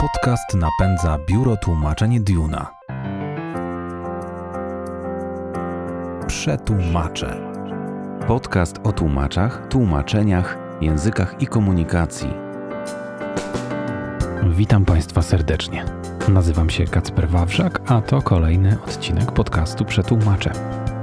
Podcast napędza biuro tłumaczeń Duna. Przetłumacze. Podcast o tłumaczach, tłumaczeniach, językach i komunikacji. Witam Państwa serdecznie. Nazywam się Kacper Wawrzak, a to kolejny odcinek podcastu Przetłumacze.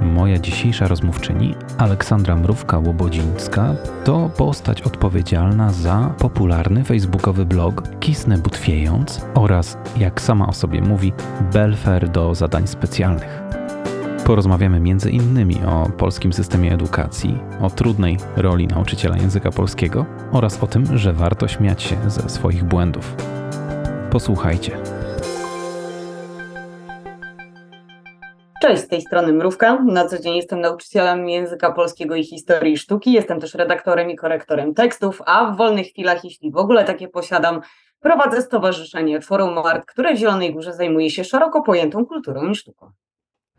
Moja dzisiejsza rozmówczyni, Aleksandra Mrówka-Łobodzińska, to postać odpowiedzialna za popularny facebookowy blog Kisnę Butwiejąc oraz, jak sama o sobie mówi, Belfer do zadań specjalnych. Porozmawiamy m.in. o polskim systemie edukacji, o trudnej roli nauczyciela języka polskiego oraz o tym, że warto śmiać się ze swoich błędów. Posłuchajcie. Cześć, z tej strony Mrówka. Na co dzień jestem nauczycielem języka polskiego i historii sztuki. Jestem też redaktorem i korektorem tekstów, a w wolnych chwilach, jeśli w ogóle takie posiadam, prowadzę stowarzyszenie Forum Art, które w Zielonej Górze zajmuje się szeroko pojętą kulturą i sztuką.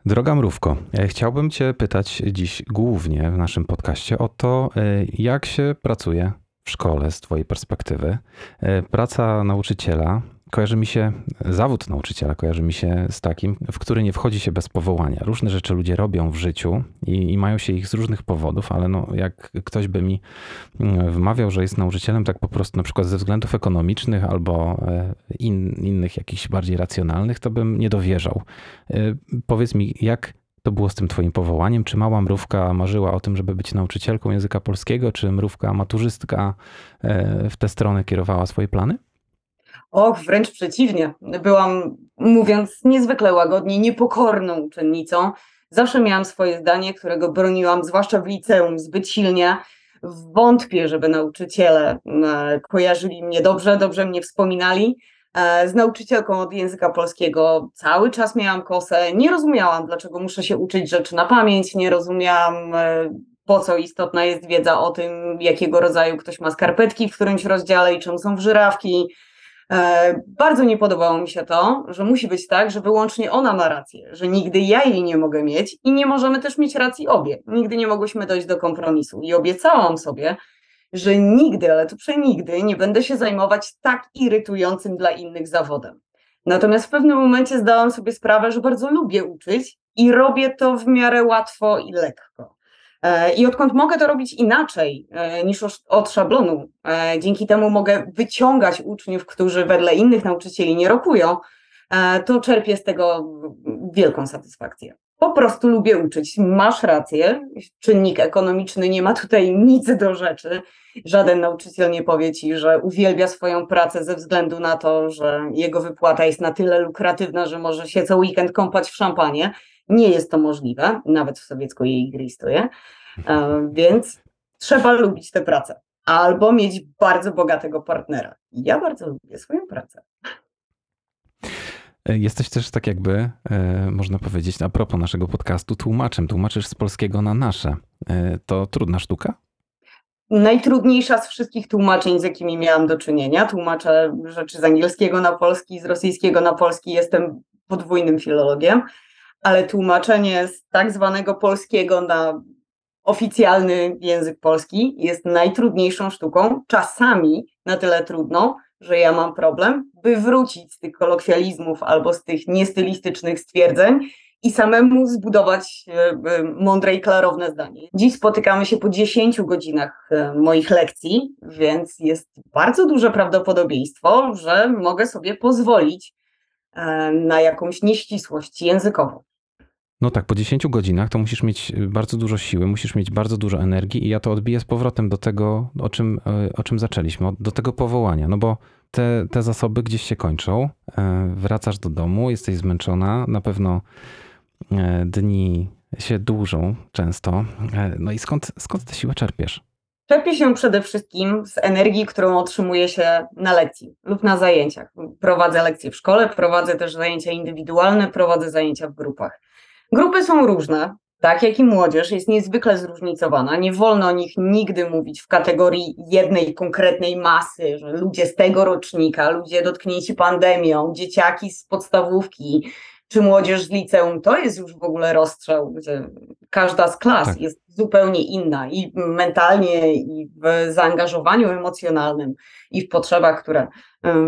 Droga Mrówko, ja chciałbym Cię pytać dziś głównie w naszym podcaście o to, y, jak się pracuje w szkole z Twojej perspektywy. Y, Praca nauczyciela kojarzy mi się, zawód nauczyciela kojarzy mi się z takim, w który nie wchodzi się bez powołania. Różne rzeczy ludzie robią w życiu i, i mają się ich z różnych powodów, ale no, jak ktoś by mi mm, wmawiał, że jest nauczycielem tak po prostu na przykład ze względów ekonomicznych albo e, in, innych jakichś bardziej racjonalnych, to bym nie dowierzał. E, Powiedz mi, jak to było z tym twoim powołaniem? Czy mała mrówka marzyła o tym, żeby być nauczycielką języka polskiego, czy mrówka maturzystka e, w tę stronę kierowała swoje plany? Och, wręcz przeciwnie. Byłam, mówiąc niezwykle łagodnie, niepokorną uczennicą. Zawsze miałam swoje zdanie, którego broniłam, zwłaszcza w liceum, zbyt silnie. Wątpię, żeby nauczyciele e, kojarzyli mnie dobrze, dobrze mnie wspominali. E, Z nauczycielką od języka polskiego cały czas miałam kosę. Nie rozumiałam, dlaczego muszę się uczyć rzeczy na pamięć. Nie rozumiałam, e, po co istotna jest wiedza o tym, jakiego rodzaju ktoś ma skarpetki w którymś rozdziale i czym są wżyrawki. E, Bardzo nie podobało mi się to, że musi być tak, że wyłącznie ona ma rację, że nigdy ja jej nie mogę mieć i nie możemy też mieć racji obie. Nigdy nie mogłyśmy dojść do kompromisu i obiecałam sobie, że nigdy, ale to przenigdy nie będę się zajmować tak irytującym dla innych zawodem. Natomiast w pewnym momencie zdałam sobie sprawę, że bardzo lubię uczyć i robię to w miarę łatwo i lekko. E, I odkąd mogę to robić inaczej e, niż od szablonu, e, dzięki temu mogę wyciągać uczniów, którzy wedle innych nauczycieli nie rokują, to czerpię z tego wielką satysfakcję. Po prostu lubię uczyć. Masz rację, czynnik ekonomiczny nie ma tutaj nic do rzeczy. Żaden nauczyciel nie powie ci, że uwielbia swoją pracę ze względu na to, że jego wypłata jest na tyle lukratywna, że może się co weekend kąpać w szampanie. Nie jest to możliwe, nawet w sowieckiej igrystoje. E, Więc trzeba lubić tę pracę. Albo mieć bardzo bogatego partnera. Ja bardzo lubię swoją pracę. E, Jesteś też tak jakby, e, można powiedzieć, a propos naszego podcastu, tłumaczem. Tłumaczysz z polskiego na nasze. To trudna sztuka? Najtrudniejsza z wszystkich tłumaczeń, z jakimi miałam do czynienia. Tłumaczę rzeczy z angielskiego na polski, z rosyjskiego na polski. Jestem podwójnym filologiem, ale tłumaczenie z tak zwanego polskiego na oficjalny język polski jest najtrudniejszą sztuką. Czasami na tyle trudną, że ja mam problem, by wrócić z tych kolokwializmów albo z tych niestylistycznych stwierdzeń i samemu zbudować e, e, mądre i klarowne zdanie. Dziś spotykamy się po 10 godzinach e, moich lekcji, więc jest bardzo duże prawdopodobieństwo, że mogę sobie pozwolić na jakąś nieścisłość językową. No tak, po 10 godzinach to musisz mieć y, bardzo dużo siły, musisz mieć bardzo dużo energii i ja to odbiję z powrotem do tego, o czym, e, o czym zaczęliśmy, do tego powołania, no bo te, te zasoby gdzieś się kończą, e, wracasz do domu, jesteś zmęczona, na pewno dni się dłużą często, no i skąd, skąd tę siłę czerpiesz? Czerpie się przede wszystkim z energii, którą otrzymuje się na lekcji lub na zajęciach. Prowadzę lekcje w szkole, prowadzę też zajęcia indywidualne, prowadzę zajęcia w grupach. Grupy są różne, tak jak i młodzież jest niezwykle zróżnicowana. Nie wolno o nich nigdy mówić w kategorii jednej konkretnej masy, że ludzie z tego rocznika, ludzie dotknięci pandemią, dzieciaki z podstawówki, czy młodzież z liceum, to jest już w ogóle rozstrzał, gdzie każda z klas Tak. jest zupełnie inna i mentalnie, i w zaangażowaniu emocjonalnym, i w potrzebach, które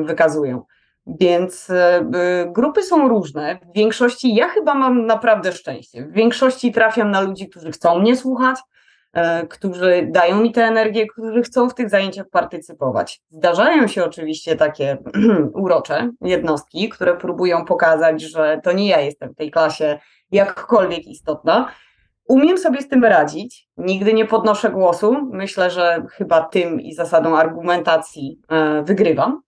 wykazują. Więc e, grupy są różne. W większości ja chyba mam naprawdę szczęście. W większości trafiam na ludzi, którzy chcą mnie słuchać, e, którzy dają mi tę energię, którzy chcą w tych zajęciach partycypować. Zdarzają się oczywiście takie urocze jednostki, które próbują pokazać, że to nie ja jestem w tej klasie jakkolwiek istotna. Umiem sobie z tym radzić, nigdy nie podnoszę głosu. Myślę, że chyba tym i zasadą argumentacji e, wygrywam.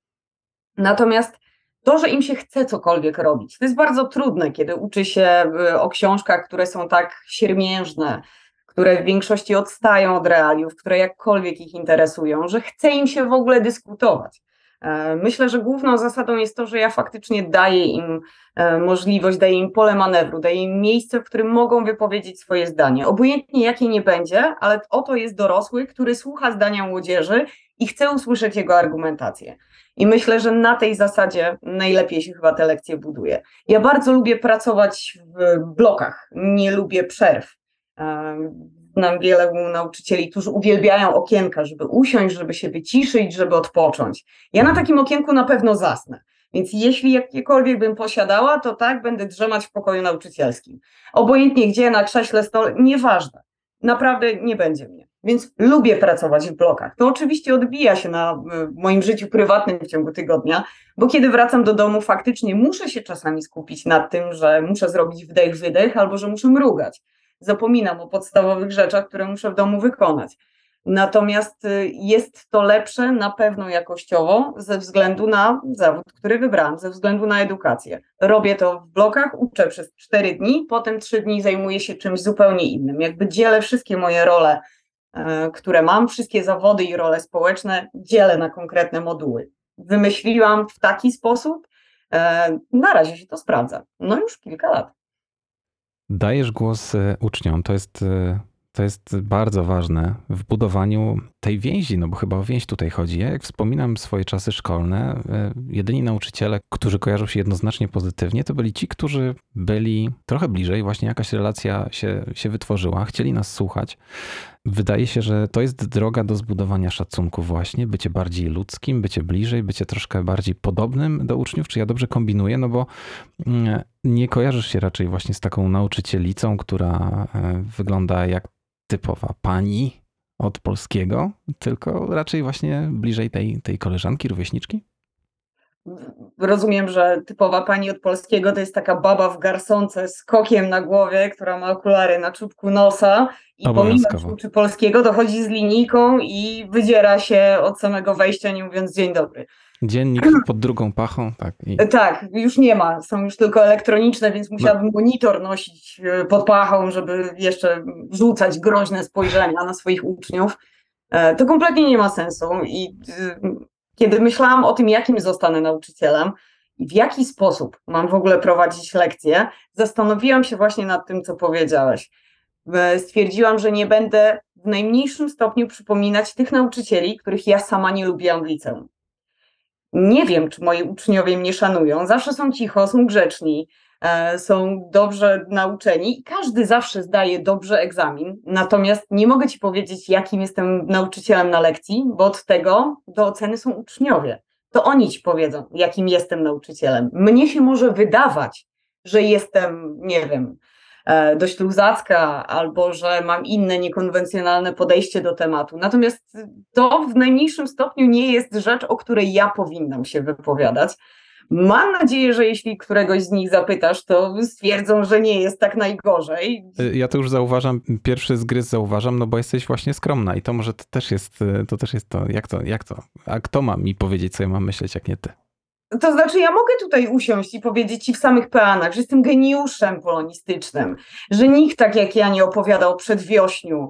Natomiast to, że im się chce cokolwiek robić, to jest bardzo trudne, kiedy uczy się e, o książkach, które są tak siermiężne, które w większości odstają od realiów, które jakkolwiek ich interesują, że chce im się w ogóle dyskutować. E, myślę, że główną zasadą jest to, że ja faktycznie daję im e, możliwość, daję im pole manewru, daję im miejsce, w którym mogą wypowiedzieć swoje zdanie. Obojętnie jakie nie będzie, ale oto jest dorosły, który słucha zdania młodzieży i chce usłyszeć jego argumentację. I myślę, że na tej zasadzie najlepiej się chyba te lekcje buduje. Ja bardzo lubię pracować w blokach, nie lubię przerw. Znam wiele nauczycieli, którzy uwielbiają okienka, żeby usiąść, żeby się wyciszyć, żeby odpocząć. Ja na takim okienku na pewno zasnę. Więc jeśli jakiekolwiek bym posiadała, to tak, będę drzemać w pokoju nauczycielskim. Obojętnie gdzie, na krześle, stole, nieważne. Naprawdę nie będzie mnie. Więc lubię pracować w blokach. To oczywiście odbija się na moim życiu prywatnym w ciągu tygodnia, bo kiedy wracam do domu, faktycznie muszę się czasami skupić nad tym, że muszę zrobić wdech, wydech albo że muszę mrugać zapominam o podstawowych rzeczach, które muszę w domu wykonać. Natomiast y, jest to lepsze na pewno jakościowo ze względu na zawód, który wybrałam, ze względu na edukację. Robię to w blokach, uczę przez 4 dni, potem 3 dni zajmuję się czymś zupełnie innym. Jakby dzielę wszystkie moje role, które mam, wszystkie zawody i role społeczne, dzielę na konkretne moduły. Wymyśliłam w taki sposób, e, na razie się to sprawdza. No już kilka lat. Dajesz głos e, uczniom. To jest, e, to jest bardzo ważne w budowaniu tej więzi, no bo chyba o więź tutaj chodzi. Ja jak wspominam swoje czasy szkolne, e, jedyni nauczyciele, którzy kojarzą się jednoznacznie pozytywnie, to byli ci, którzy byli trochę bliżej, właśnie jakaś relacja się, się wytworzyła, chcieli nas słuchać. Wydaje się, że to jest droga do zbudowania szacunku właśnie, bycie bardziej ludzkim, bycie bliżej, bycie troszkę bardziej podobnym do uczniów. Czy ja dobrze kombinuję? No bo mm, nie kojarzysz się raczej właśnie z taką nauczycielicą, która e, wygląda jak typowa pani od polskiego, tylko raczej właśnie bliżej tej, tej koleżanki, rówieśniczki? rozumiem, że typowa pani od polskiego to jest taka baba w garsonce z kokiem na głowie, która ma okulary na czubku nosa i pomimo że uczy polskiego dochodzi z linijką i wydziera się od samego wejścia, nie mówiąc dzień dobry. Dziennik pod drugą pachą, tak. I... Tak, już nie ma, są już tylko elektroniczne, więc musiałabym monitor nosić e, pod pachą, żeby jeszcze rzucać groźne spojrzenia na swoich uczniów. E, to kompletnie nie ma sensu i kiedy myślałam o tym, jakim zostanę nauczycielem i w jaki sposób mam w ogóle prowadzić lekcje, zastanowiłam się właśnie nad tym, co powiedziałeś. E, stwierdziłam, że nie będę w najmniejszym stopniu przypominać tych nauczycieli, których ja sama nie lubiłam w liceum. Nie wiem, czy moi uczniowie mnie szanują. Zawsze są cicho, są grzeczni, E, są dobrze nauczeni i każdy zawsze zdaje dobrze egzamin. Natomiast nie mogę ci powiedzieć, jakim jestem nauczycielem na lekcji, bo od tego do oceny są uczniowie. To oni ci powiedzą, jakim jestem nauczycielem. Mnie się może wydawać, że jestem, nie wiem, dość luzacka, albo że mam inne niekonwencjonalne podejście do tematu. Natomiast to w najmniejszym stopniu nie jest rzecz, o której ja powinnam się wypowiadać. Mam nadzieję, że jeśli któregoś z nich zapytasz, to stwierdzą, że nie jest tak najgorzej. Y, ja to już zauważam, pierwszy zgryz zauważam, no bo jesteś właśnie skromna i to może to też jest y, to, też jest to. Jak to, jak to? A kto ma mi powiedzieć, co ja mam myśleć, jak nie ty? To znaczy, ja mogę tutaj usiąść i powiedzieć ci w samych peanach, że jestem geniuszem polonistycznym, że nikt tak jak ja nie opowiada o przedwiośniu,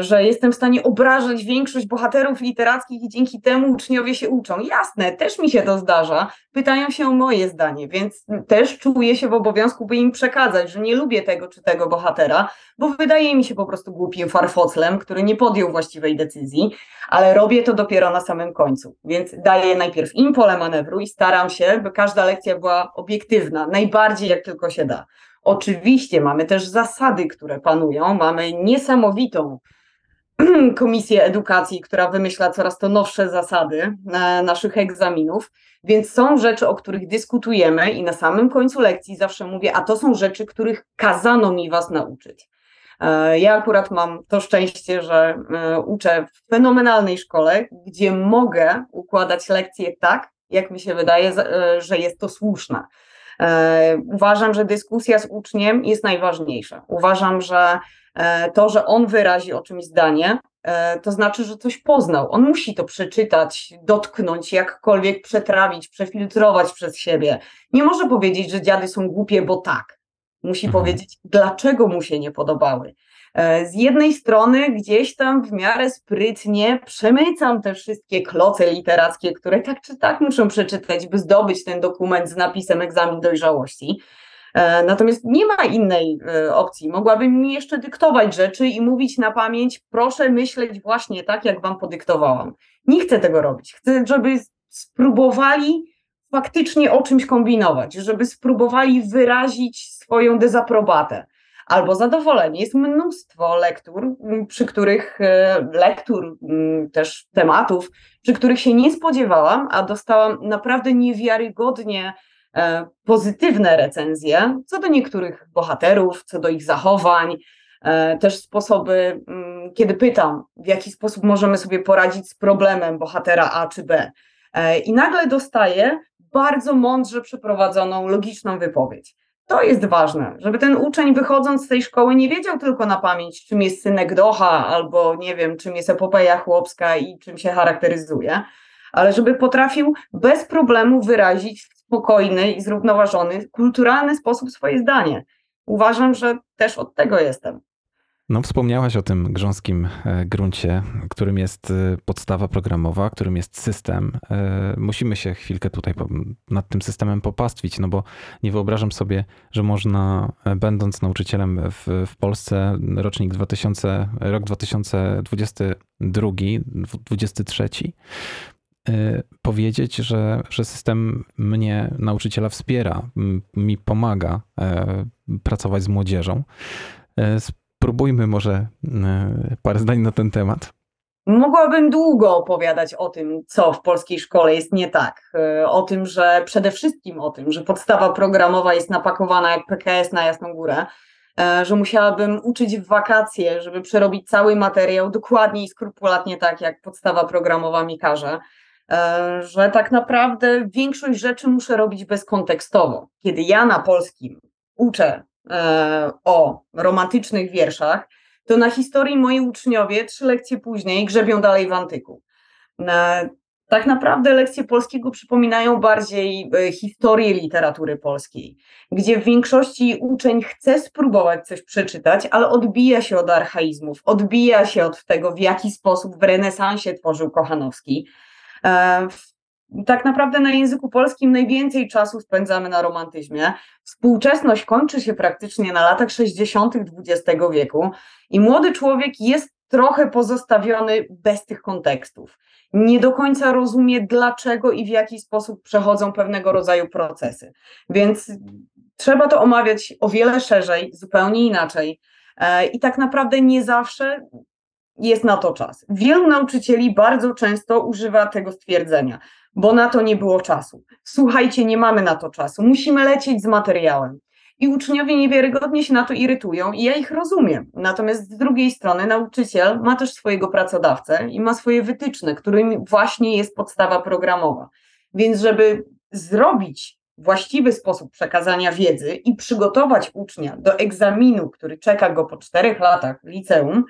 że jestem w stanie obrażać większość bohaterów literackich i dzięki temu uczniowie się uczą. Jasne, też mi się to zdarza. Pytają się o moje zdanie, więc też czuję się w obowiązku, by im przekazać, że nie lubię tego czy tego bohatera, bo wydaje mi się po prostu głupim farfoclem, który nie podjął właściwej decyzji, ale robię to dopiero na samym końcu. Więc daję najpierw im pole manewru i staram się, by każda lekcja była obiektywna, najbardziej jak tylko się da. Oczywiście mamy też zasady, które panują, mamy niesamowitą Komisję Edukacji, która wymyśla coraz to nowsze zasady e, naszych egzaminów, więc są rzeczy, o których dyskutujemy i na samym końcu lekcji zawsze mówię, a to są rzeczy, których kazano mi was nauczyć. E, ja akurat mam to szczęście, że e, uczę w fenomenalnej szkole, gdzie mogę układać lekcje tak, jak mi się wydaje, że jest to słuszne. Uważam, że dyskusja z uczniem jest najważniejsza. Uważam, że E, to, że on wyrazi o czymś zdanie, e, to znaczy, że coś poznał. On musi to przeczytać, dotknąć, jakkolwiek przetrawić, przefiltrować przez siebie. Nie może powiedzieć, że dziady są głupie, bo tak. Musi mhm. powiedzieć, dlaczego mu się nie podobały. E, z jednej strony gdzieś tam w miarę sprytnie przemycam te wszystkie kloce literackie, które tak czy tak muszą przeczytać, by zdobyć ten dokument z napisem egzamin dojrzałości. E, natomiast nie ma innej e, opcji. Mogłabym mi jeszcze dyktować rzeczy i mówić na pamięć, proszę myśleć właśnie tak, jak wam podyktowałam. Nie chcę tego robić. Chcę, żeby spróbowali faktycznie o czymś kombinować, żeby spróbowali wyrazić swoją dezaprobatę albo zadowolenie. Jest mnóstwo lektur, przy których e, lektur, też tematów, przy których się nie spodziewałam, a dostałam naprawdę niewiarygodnie E, pozytywne recenzje co do niektórych bohaterów, co do ich zachowań, e, też sposoby, kiedy pytam, w jaki sposób możemy sobie poradzić z problemem bohatera A czy B. I nagle dostaję bardzo mądrze przeprowadzoną, logiczną wypowiedź. To jest ważne, żeby ten uczeń wychodząc z tej szkoły nie wiedział tylko na pamięć, czym jest synek Docha, albo nie wiem, czym jest epopeja chłopska i czym się charakteryzuje, ale żeby potrafił bez problemu wyrazić spokojny i zrównoważony, kulturalny sposób swoje zdanie. Uważam, że też od tego jestem. No, wspomniałaś o tym grząskim e, gruncie, którym jest e, podstawa programowa, którym jest system. E, musimy się chwilkę tutaj nad tym systemem popastwić, no bo nie wyobrażam sobie, że można, będąc nauczycielem w, w Polsce, rocznik 2000, rok 2022, 2023, Y, powiedzieć, że, że system mnie, nauczyciela, wspiera, mi pomaga pracować z młodzieżą. Spróbujmy może e, parę zdań na ten temat. Mogłabym długo opowiadać o tym, co w polskiej szkole jest nie tak. O tym, że przede wszystkim o tym, że podstawa programowa jest napakowana jak PKS na Jasną Górę, że musiałabym uczyć w wakacje, żeby przerobić cały materiał dokładnie i skrupulatnie tak, jak podstawa programowa mi każe. E, że tak naprawdę większość rzeczy muszę robić bezkontekstowo. Kiedy ja na polskim uczę e, o romantycznych wierszach, to na historii moi uczniowie trzy lekcje później grzebią dalej w antyku. E, tak naprawdę lekcje polskiego przypominają bardziej historię literatury polskiej, gdzie w większości uczeń chce spróbować coś przeczytać, ale odbija się od archaizmów, odbija się od tego, w jaki sposób w renesansie tworzył Kochanowski. E, tak naprawdę na języku polskim najwięcej czasu spędzamy na romantyzmie. Współczesność kończy się praktycznie na latach 60. XX wieku i młody człowiek jest trochę pozostawiony bez tych kontekstów. Nie do końca rozumie, dlaczego i w jaki sposób przechodzą pewnego rodzaju procesy. Więc trzeba to omawiać o wiele szerzej, zupełnie inaczej. E, I tak naprawdę nie zawsze jest na to czas. Wielu nauczycieli bardzo często używa tego stwierdzenia, bo na to nie było czasu. Słuchajcie, nie mamy na to czasu, musimy lecieć z materiałem. I uczniowie niewiarygodnie się na to irytują, i ja ich rozumiem. Natomiast z drugiej strony, nauczyciel ma też swojego pracodawcę i ma swoje wytyczne, którym właśnie jest podstawa programowa. Więc, żeby zrobić właściwy sposób przekazania wiedzy i przygotować ucznia do egzaminu, który czeka go po czterech latach liceum,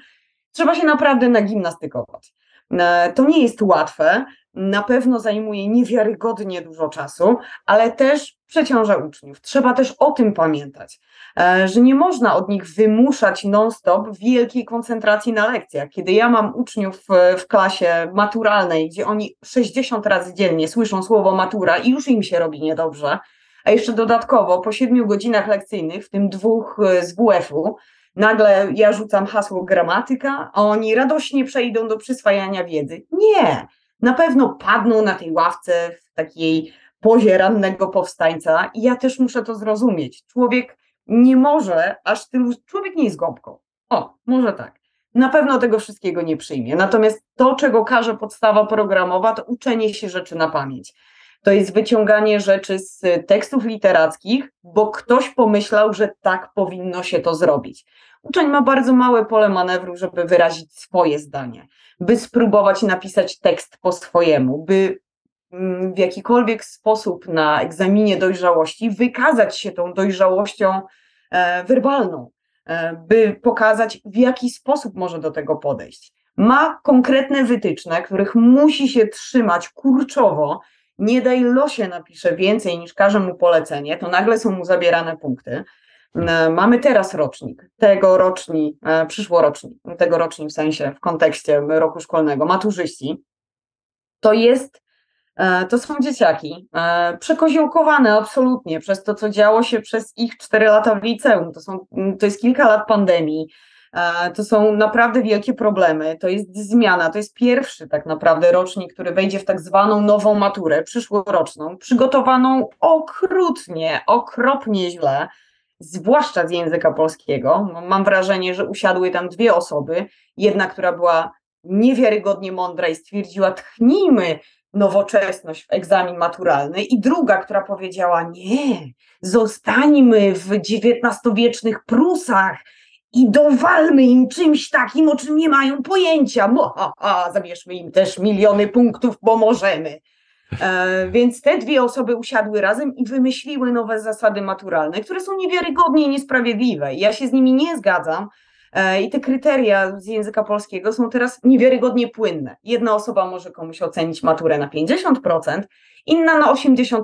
trzeba się naprawdę nagimnastykować. E, to nie jest łatwe, na pewno zajmuje niewiarygodnie dużo czasu, ale też przeciąża uczniów. Trzeba też o tym pamiętać, e, że nie można od nich wymuszać non-stop wielkiej koncentracji na lekcjach. Kiedy ja mam uczniów w klasie maturalnej, gdzie oni 60 razy dziennie słyszą słowo matura i już im się robi niedobrze, a jeszcze dodatkowo po 7 godzinach lekcyjnych, w tym dwóch e, z WF-u, nagle ja rzucam hasło gramatyka, a oni radośnie przejdą do przyswajania wiedzy. Nie, na pewno padną na tej ławce w takiej pozie rannego powstańca i ja też muszę to zrozumieć. Człowiek nie może aż tylu, człowiek nie jest gąbką. O, może tak. na pewno tego wszystkiego nie przyjmie. Natomiast to, czego każe podstawa programowa, to uczenie się rzeczy na pamięć. To jest wyciąganie rzeczy z tekstów literackich, bo ktoś pomyślał, że tak powinno się to zrobić. Uczeń ma bardzo małe pole manewru, żeby wyrazić swoje zdanie, by spróbować napisać tekst po swojemu, by mm, w jakikolwiek sposób na egzaminie dojrzałości wykazać się tą dojrzałością e, werbalną, e, by pokazać, w jaki sposób może do tego podejść. Ma konkretne wytyczne, których musi się trzymać kurczowo. Nie daj losie napisze więcej niż każe mu polecenie, to nagle są mu zabierane punkty. E, mamy teraz rocznik, tegoroczni, e, przyszłoroczni, tegoroczni w sensie w kontekście roku szkolnego, maturzyści. To jest, e, to są dzieciaki przekoziołkowane absolutnie przez to, co działo się przez ich cztery lata w liceum. To, są, to jest kilka lat pandemii, to są naprawdę wielkie problemy, to jest zmiana, to jest pierwszy tak naprawdę rocznik, który wejdzie w tak zwaną nową maturę, przyszłoroczną, przygotowaną okrutnie, okropnie źle, zwłaszcza z języka polskiego. Mam wrażenie, że usiadły tam dwie osoby. Jedna, która była niewiarygodnie mądra i stwierdziła, tchnijmy nowoczesność w egzamin maturalny, i druga, która powiedziała, nie, zostańmy w XIX-wiecznych Prusach i dowalmy im czymś takim, o czym nie mają pojęcia. Mo, ha, ha, zabierzmy im też miliony punktów, bo możemy. E, więc te dwie osoby usiadły razem i wymyśliły nowe zasady maturalne, które są niewiarygodnie niesprawiedliwe. Ja się z nimi nie zgadzam. E, I te kryteria z języka polskiego są teraz niewiarygodnie płynne. Jedna osoba może komuś ocenić maturę na 50%, inna na 85%.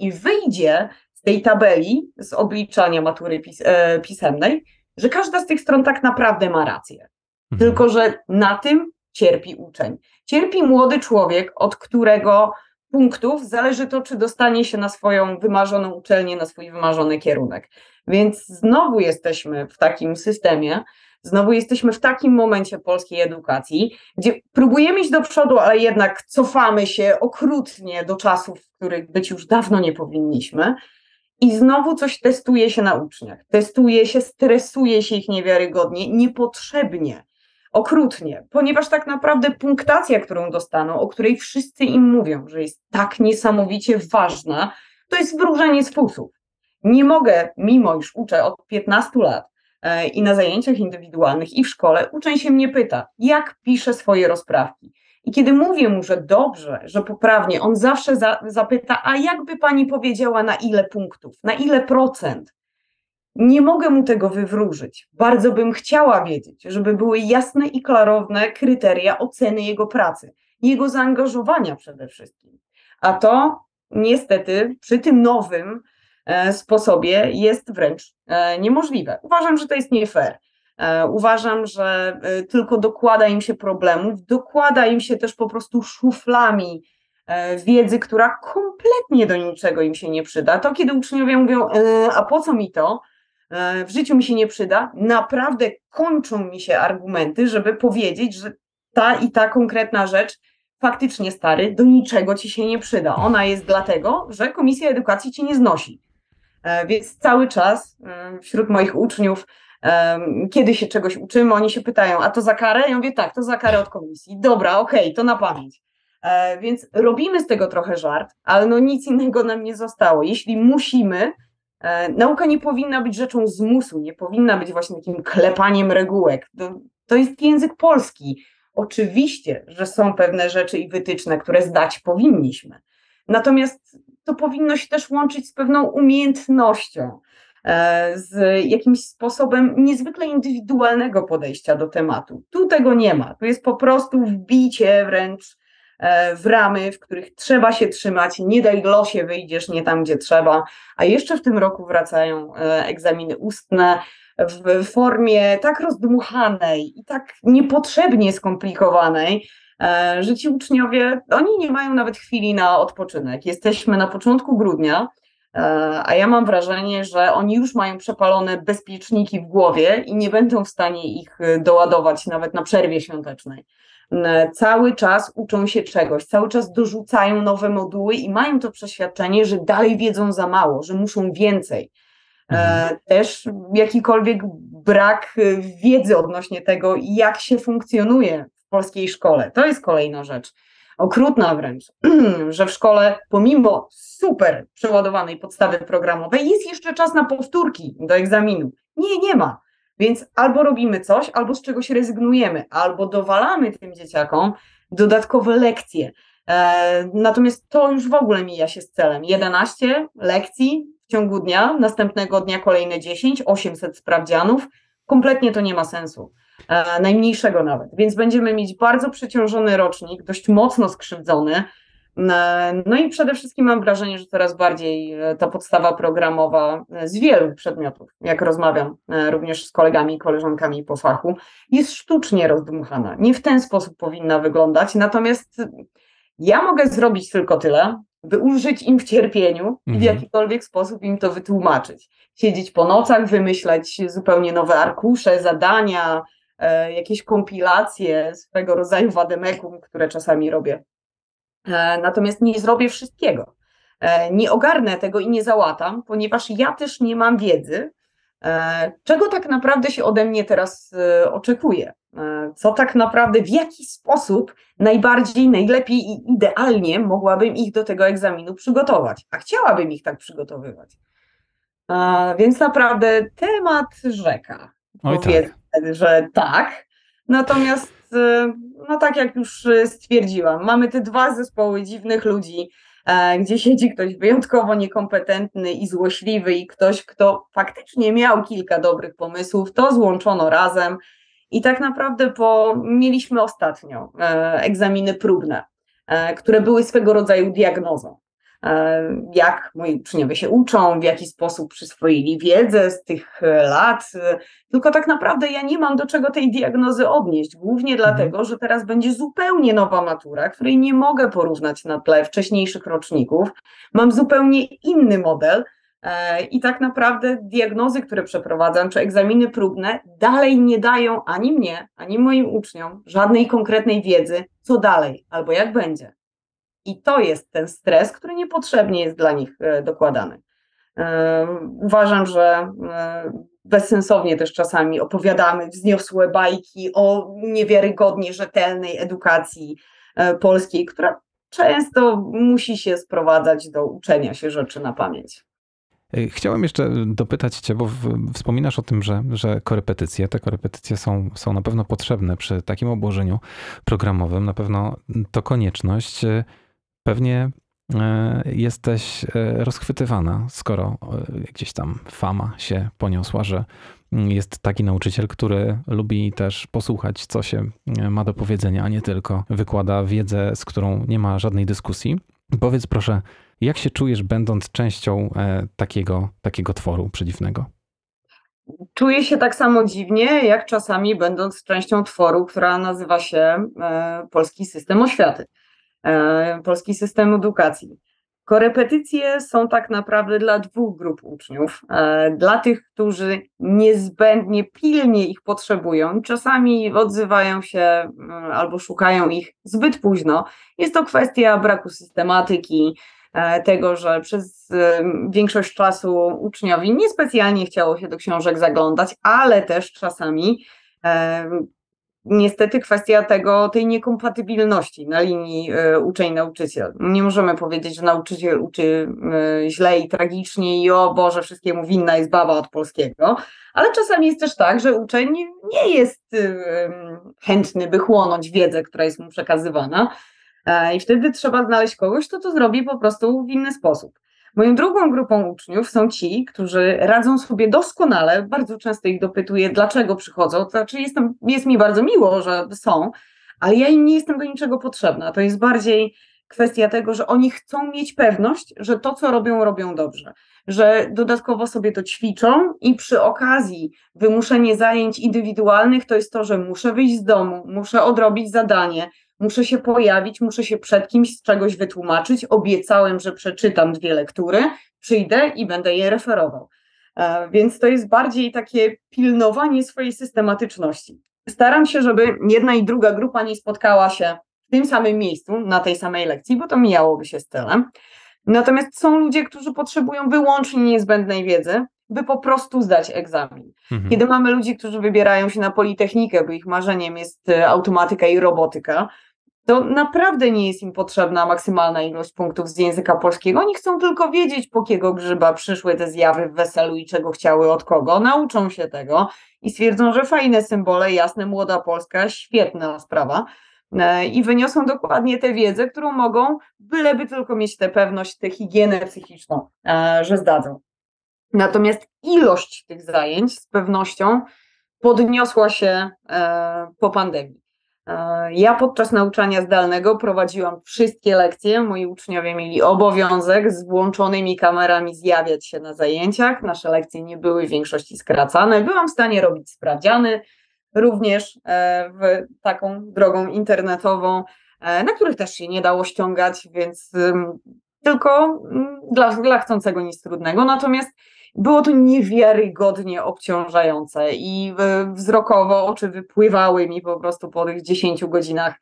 I wyjdzie z tej tabeli, z obliczania matury pis e, pisemnej, że każda z tych stron tak naprawdę ma rację. Mhm. Tylko, że na tym cierpi uczeń. Cierpi młody człowiek, od którego punktów zależy to, czy dostanie się na swoją wymarzoną uczelnię, na swój wymarzony kierunek. Więc znowu jesteśmy w takim systemie, znowu jesteśmy w takim momencie polskiej edukacji, gdzie próbujemy iść do przodu, ale jednak cofamy się okrutnie do czasów, w których być już dawno nie powinniśmy. I znowu coś testuje się na uczniach, testuje się, stresuje się ich niewiarygodnie, niepotrzebnie okrutnie, ponieważ tak naprawdę punktacja, którą dostaną, o której wszyscy im mówią, że jest tak niesamowicie ważna, to jest wróżenie z fusów. Nie mogę, mimo iż uczę od 15 lat e, i na zajęciach indywidualnych i w szkole, uczeń się mnie pyta, jak piszę swoje rozprawki. I kiedy mówię mu, że dobrze, że poprawnie, on zawsze za, zapyta, a jakby pani powiedziała, na ile punktów, na ile procent? Nie mogę mu tego wywróżyć. Bardzo bym chciała wiedzieć, żeby były jasne i klarowne kryteria oceny jego pracy, jego zaangażowania przede wszystkim. A to niestety przy tym nowym e, sposobie jest wręcz e, niemożliwe. Uważam, że to jest nie fair. E, uważam, że tylko dokłada im się problemów, dokłada im się też po prostu szuflami wiedzy, która kompletnie do niczego im się nie przyda. To kiedy uczniowie mówią, a po co mi to? E, w życiu mi się nie przyda, naprawdę kończą mi się argumenty, żeby powiedzieć, że ta i ta konkretna rzecz faktycznie stary, do niczego ci się nie przyda. Ona jest dlatego, że Komisja Edukacji ci nie znosi. E, więc cały czas e, wśród moich uczniów, kiedy się czegoś uczymy, oni się pytają, a to za karę? Ja mówię, tak, to za karę od komisji. Dobra, okej, okay, to na pamięć. Więc robimy z tego trochę żart, ale no nic innego nam nie zostało. Jeśli musimy, E, nauka nie powinna być rzeczą zmusu, nie powinna być właśnie takim klepaniem regułek. To, to jest język polski. Oczywiście, że są pewne rzeczy i wytyczne, które zdać powinniśmy. Natomiast to powinno się też łączyć z pewną umiejętnością, e, z jakimś sposobem niezwykle indywidualnego podejścia do tematu. Tu tego nie ma. Tu jest po prostu wbicie wręcz E, w ramy, w których trzeba się trzymać, nie daj losie, wyjdziesz nie tam, gdzie trzeba. A jeszcze w tym roku wracają e, egzaminy ustne w formie tak rozdmuchanej i tak niepotrzebnie skomplikowanej, e, że ci uczniowie, oni nie mają nawet chwili na odpoczynek. Jesteśmy na początku grudnia, a ja mam wrażenie, że oni już mają przepalone bezpieczniki w głowie i nie będą w stanie ich doładować nawet na przerwie świątecznej cały czas uczą się czegoś, cały czas dorzucają nowe moduły i mają to przeświadczenie, że dalej wiedzą za mało, że muszą więcej. E, też jakikolwiek brak y, wiedzy odnośnie tego, jak się funkcjonuje w polskiej szkole. To jest kolejna rzecz. Okrutna wręcz, że w szkole, pomimo super przeładowanej podstawy programowej, jest jeszcze czas na powtórki do egzaminu. Nie, nie ma. Więc albo robimy coś, albo z czegoś rezygnujemy, albo dowalamy tym dzieciakom dodatkowe lekcje. E, natomiast to już w ogóle mija się z celem. 11 lekcji w ciągu dnia, następnego dnia kolejne 10, 800 sprawdzianów. Kompletnie to nie ma sensu. E, najmniejszego nawet. Więc będziemy mieć bardzo przeciążony rocznik, dość mocno skrzywdzony. E, no i przede wszystkim mam wrażenie, że coraz bardziej e, ta podstawa programowa z wielu przedmiotów, jak rozmawiam również z kolegami i koleżankami po fachu, jest sztucznie rozdmuchana. Nie w ten sposób powinna wyglądać, natomiast ja mogę zrobić tylko tyle, by ulżyć im w cierpieniu i w Mhm. jakikolwiek sposób im to wytłumaczyć. Siedzieć po nocach, wymyślać zupełnie nowe arkusze, zadania, jakieś kompilacje swego rodzaju wademekum, które czasami robię. E, natomiast nie zrobię wszystkiego. E, nie ogarnę tego i nie załatam, ponieważ ja też nie mam wiedzy, e, czego tak naprawdę się ode mnie teraz e, oczekuje. E, co tak naprawdę, w jaki sposób najbardziej, najlepiej i idealnie mogłabym ich do tego egzaminu przygotować, a chciałabym ich tak przygotowywać. E, Więc naprawdę temat rzeka. Oj tak. Powiedzmy, że tak. Natomiast, e, no tak jak już e, stwierdziłam, mamy te dwa zespoły dziwnych ludzi, e, gdzie siedzi ktoś wyjątkowo niekompetentny i złośliwy i ktoś, kto faktycznie miał kilka dobrych pomysłów, to złączono razem i tak naprawdę po, mieliśmy ostatnio e, egzaminy próbne, e, które były swego rodzaju diagnozą. E, Jak moi uczniowie się uczą, w jaki sposób przyswoili wiedzę z tych e, lat. Tylko tak naprawdę ja nie mam do czego tej diagnozy odnieść, głównie dlatego, że teraz będzie zupełnie nowa matura, której nie mogę porównać na tle wcześniejszych roczników. Mam zupełnie inny model. e, I tak naprawdę diagnozy, które przeprowadzam, czy egzaminy próbne, dalej nie dają ani mnie, ani moim uczniom żadnej konkretnej wiedzy, co dalej albo jak będzie. I to jest ten stres, który niepotrzebnie jest dla nich e, dokładany. E, Uważam, że e, bezsensownie też czasami opowiadamy wzniosłe bajki o niewiarygodnie rzetelnej edukacji polskiej, która często musi się sprowadzać do uczenia się rzeczy na pamięć. Chciałem jeszcze dopytać Cię, bo wspominasz o tym, że, że korepetycje, te korepetycje są, są na pewno potrzebne przy takim obłożeniu programowym. Na pewno to konieczność. Pewnie y, jesteś y, rozchwytywana, skoro y, gdzieś tam fama się poniosła, że jest taki nauczyciel, który lubi też posłuchać, co się ma do powiedzenia, a nie tylko wykłada wiedzę, z którą nie ma żadnej dyskusji. Powiedz proszę, jak się czujesz, będąc częścią e, takiego, takiego tworu przedziwnego? Czuję się tak samo dziwnie, jak czasami będąc częścią tworu, która nazywa się e, Polski System Oświaty, e, Polski System Edukacji. Korepetycje są tak naprawdę dla dwóch grup uczniów. E, dla tych, którzy niezbędnie, pilnie ich potrzebują czasami odzywają się mm, albo szukają ich zbyt późno. Jest to kwestia braku systematyki, e, tego, że przez e, większość czasu uczniowi niespecjalnie chciało się do książek zaglądać, ale też czasami e, niestety kwestia tego, tej niekompatybilności na linii e, uczeń-nauczyciel. Nie możemy powiedzieć, że nauczyciel uczy e, źle i tragicznie i o Boże, wszystkiemu winna jest baba od polskiego, ale czasami jest też tak, że uczeń nie jest e, chętny, by chłonąć wiedzę, która jest mu przekazywana i wtedy trzeba znaleźć kogoś, kto to zrobi po prostu w inny sposób. Moją drugą grupą uczniów są ci, którzy radzą sobie doskonale. Bardzo często ich dopytuję, dlaczego przychodzą. To znaczy, jestem, jest mi bardzo miło, że są, ale ja im nie jestem do niczego potrzebna. To jest bardziej kwestia tego, że oni chcą mieć pewność, że to, co robią, robią dobrze. Że dodatkowo sobie to ćwiczą i przy okazji wymuszenie zajęć indywidualnych to jest to, że muszę wyjść z domu, muszę odrobić zadanie, muszę się pojawić, muszę się przed kimś z czegoś wytłumaczyć. Obiecałem, że przeczytam dwie lektury, przyjdę i będę je referował. E, Więc to jest bardziej takie pilnowanie swojej systematyczności. Staram się, żeby jedna i druga grupa nie spotkała się w tym samym miejscu, na tej samej lekcji, bo to mijałoby się z celem. Natomiast są ludzie, którzy potrzebują wyłącznie niezbędnej wiedzy, by po prostu zdać egzamin. Mhm. Kiedy mamy ludzi, którzy wybierają się na Politechnikę, bo ich marzeniem jest e, automatyka i robotyka, to naprawdę nie jest im potrzebna maksymalna ilość punktów z języka polskiego. Oni chcą tylko wiedzieć, po kiego grzyba przyszły te zjawy w weselu i czego chciały od kogo. Nauczą się tego i stwierdzą, że fajne symbole, jasne, młoda Polska, świetna sprawa. E, I wyniosą dokładnie tę wiedzę, którą mogą, byleby tylko mieć tę pewność, tę higienę psychiczną, e, że zdadzą. Natomiast ilość tych zajęć z pewnością podniosła się e, po pandemii. E, Ja podczas nauczania zdalnego prowadziłam wszystkie lekcje. Moi uczniowie mieli obowiązek z włączonymi kamerami zjawiać się na zajęciach. Nasze lekcje nie były w większości skracane. Byłam w stanie robić sprawdziany, również e, w taką drogą internetową, e, na których też się nie dało ściągać, więc tylko mm, dla, dla chcącego nic trudnego. Natomiast było to niewiarygodnie obciążające i y, wzrokowo oczy wypływały mi po prostu po tych 10 godzinach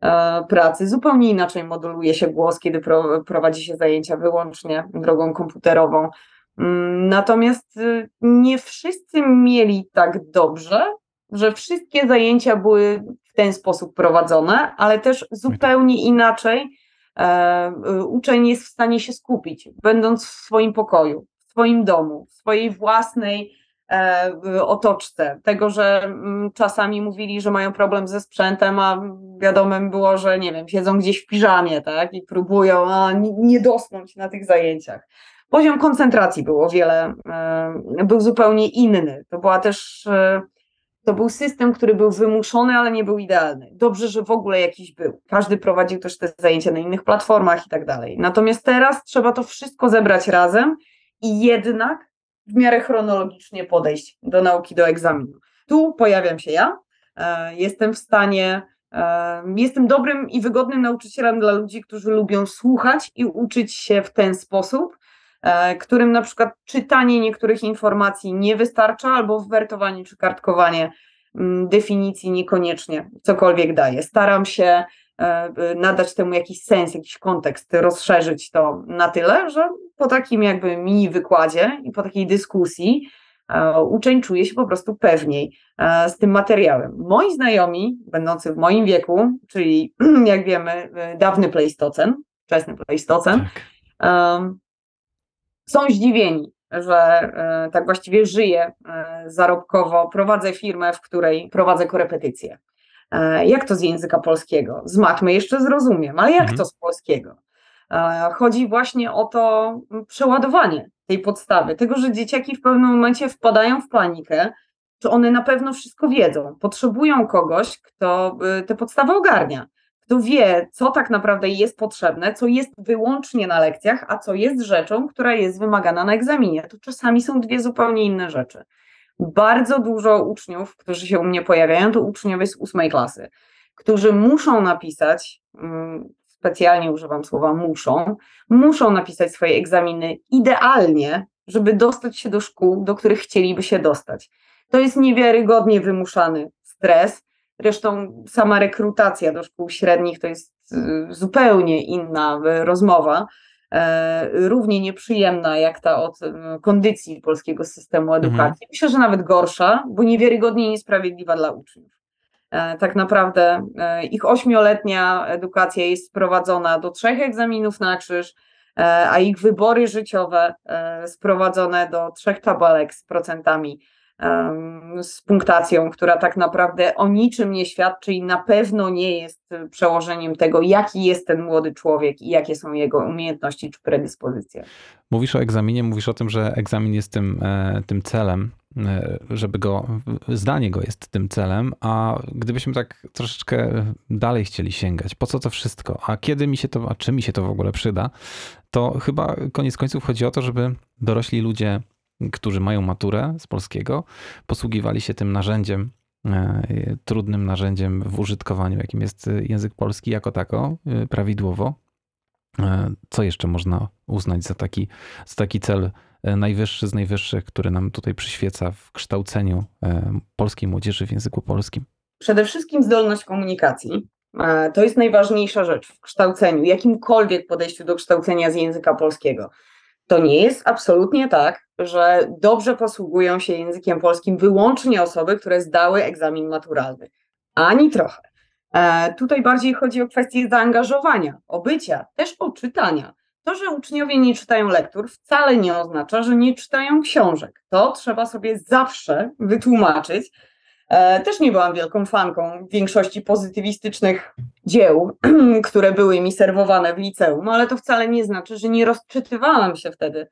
e, pracy. Zupełnie inaczej moduluje się głos, kiedy pro, prowadzi się zajęcia wyłącznie drogą komputerową. Mm, Natomiast y, nie wszyscy mieli tak dobrze, że wszystkie zajęcia były w ten sposób prowadzone, ale też zupełnie inaczej e, y, uczeń jest w stanie się skupić, będąc w swoim pokoju, swoim domu, w swojej własnej e, otoczce. Tego, że mm, czasami mówili, że mają problem ze sprzętem, a wiadomym było, że nie wiem, siedzą gdzieś w piżamie, tak, i próbują a, nie- dosnąć na tych zajęciach. Poziom koncentracji był o wiele, e, był zupełnie inny. To była też e, to był system, który był wymuszony, ale nie był idealny. Dobrze, że w ogóle jakiś był. Każdy prowadził też te zajęcia na innych platformach i tak dalej. Natomiast teraz trzeba to wszystko zebrać razem i jednak w miarę chronologicznie podejść do nauki, do egzaminu. Tu pojawiam się ja. e, Jestem w stanie, e, jestem dobrym i wygodnym nauczycielem dla ludzi, którzy lubią słuchać i uczyć się w ten sposób, e, którym na przykład czytanie niektórych informacji nie wystarcza, albo wertowanie czy kartkowanie mm, definicji niekoniecznie cokolwiek daje. Staram się nadać temu jakiś sens, jakiś kontekst, rozszerzyć to na tyle, że po takim jakby mini wykładzie i po takiej dyskusji e, uczeń czuje się po prostu pewniej e, z tym materiałem. Moi znajomi, będący w moim wieku, czyli jak wiemy, dawny Pleistocen, wczesny Pleistocen, Tak. są zdziwieni, że e, tak właściwie żyję e, zarobkowo, prowadzę firmę, w której prowadzę korepetycje. E, Jak to z języka polskiego? Z matmy jeszcze zrozumiem, ale jak Mhm. to z polskiego? E, Chodzi właśnie o to m, przeładowanie tej podstawy, tego, że dzieciaki w pewnym momencie wpadają w panikę, czy one na pewno wszystko wiedzą. Potrzebują kogoś, kto y, te podstawy ogarnia kto wie, co tak naprawdę jest potrzebne, co jest wyłącznie na lekcjach, a co jest rzeczą, która jest wymagana na egzaminie. To czasami są dwie zupełnie inne rzeczy. Bardzo dużo uczniów, którzy się u mnie pojawiają, to uczniowie z ósmej klasy, którzy muszą napisać, mm, specjalnie używam słowa muszą, muszą napisać swoje egzaminy idealnie, żeby dostać się do szkół, do których chcieliby się dostać. To jest niewiarygodnie wymuszany stres, Zresztą sama rekrutacja do szkół średnich to jest y, zupełnie inna y, rozmowa, równie nieprzyjemna jak ta od kondycji polskiego systemu edukacji. Myślę, że nawet gorsza, bo niewiarygodnie niesprawiedliwa dla uczniów. E, Tak naprawdę e, ich ośmioletnia edukacja jest sprowadzona do trzech egzaminów na krzyż, e, a ich wybory życiowe e, sprowadzone do trzech tabelek z procentami z punktacją, która tak naprawdę o niczym nie świadczy i na pewno nie jest y, przełożeniem tego, jaki jest ten młody człowiek i jakie są jego umiejętności czy predyspozycje. Mówisz o egzaminie, mówisz o tym, że egzamin jest tym, e, tym celem, e, żeby go, zdanie go jest tym celem, a gdybyśmy tak troszeczkę dalej chcieli sięgać, po co to wszystko, a kiedy mi się to, a czy mi się to w ogóle przyda, to chyba koniec końców chodzi o to, żeby dorośli ludzie, którzy mają maturę z polskiego, posługiwali się tym narzędziem, e, trudnym narzędziem w użytkowaniu, jakim jest język polski jako tako, e, prawidłowo. E, Co jeszcze można uznać za taki, za taki cel e, najwyższy z najwyższych, który nam tutaj przyświeca w kształceniu e, polskiej młodzieży w języku polskim? Przede wszystkim zdolność komunikacji. E, To jest najważniejsza rzecz w kształceniu, jakimkolwiek podejściu do kształcenia z języka polskiego. To nie jest absolutnie tak, że dobrze posługują się językiem polskim wyłącznie osoby, które zdały egzamin maturalny. Ani trochę. E, tutaj bardziej chodzi o kwestię zaangażowania, obycia, też o czytania. To, że uczniowie nie czytają lektur, wcale nie oznacza, że nie czytają książek. To trzeba sobie zawsze wytłumaczyć. E, też nie byłam wielką fanką większości pozytywistycznych dzieł, które były mi serwowane w liceum, ale to wcale nie znaczy, że nie rozczytywałam się wtedy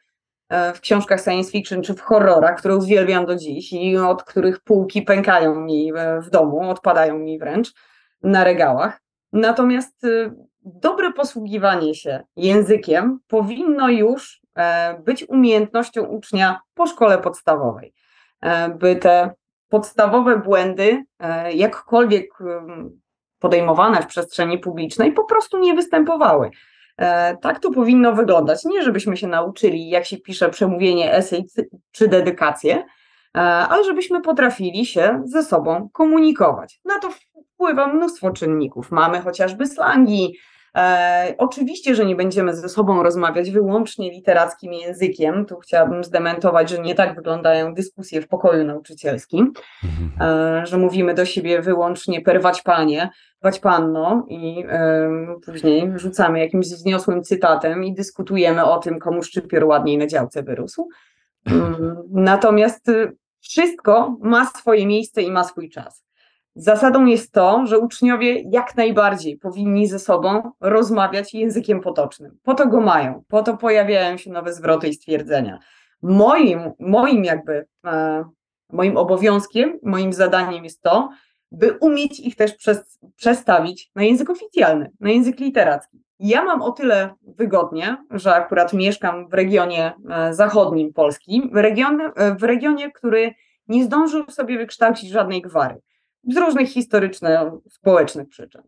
e, w książkach science fiction czy w horrorach, które uwielbiam do dziś i od których półki pękają mi w domu, odpadają mi wręcz na regałach. Natomiast dobre posługiwanie się językiem powinno już e, być umiejętnością ucznia po szkole podstawowej, e, by te podstawowe błędy, e, jakkolwiek podejmowane w przestrzeni publicznej, po prostu nie występowały. Tak to powinno wyglądać. Nie, żebyśmy się nauczyli, jak się pisze przemówienie, esej czy dedykację, ale żebyśmy potrafili się ze sobą komunikować. Na to wpływa mnóstwo czynników. Mamy chociażby slangi, E, oczywiście, że nie będziemy ze sobą rozmawiać wyłącznie literackim językiem. Tu chciałabym zdementować, że nie tak wyglądają dyskusje w pokoju nauczycielskim, mhm. e, że mówimy do siebie wyłącznie perwać panie, wać panno i e, później rzucamy jakimś wzniosłym cytatem i dyskutujemy o tym, komu szczypior ładniej na działce wyrósł. Mm, natomiast wszystko ma swoje miejsce i ma swój czas. Zasadą jest to, że uczniowie jak najbardziej powinni ze sobą rozmawiać językiem potocznym. Po to go mają, po to pojawiają się nowe zwroty i stwierdzenia. Moim, moim jakby, e, moim obowiązkiem, moim zadaniem jest to, by umieć ich też przez, przestawić na język oficjalny, na język literacki. Ja mam o tyle wygodnie, że akurat mieszkam w regionie e, zachodnim Polski, w, region, e, w regionie, który nie zdążył sobie wykształcić żadnej gwary z różnych historyczno-społecznych przyczyn.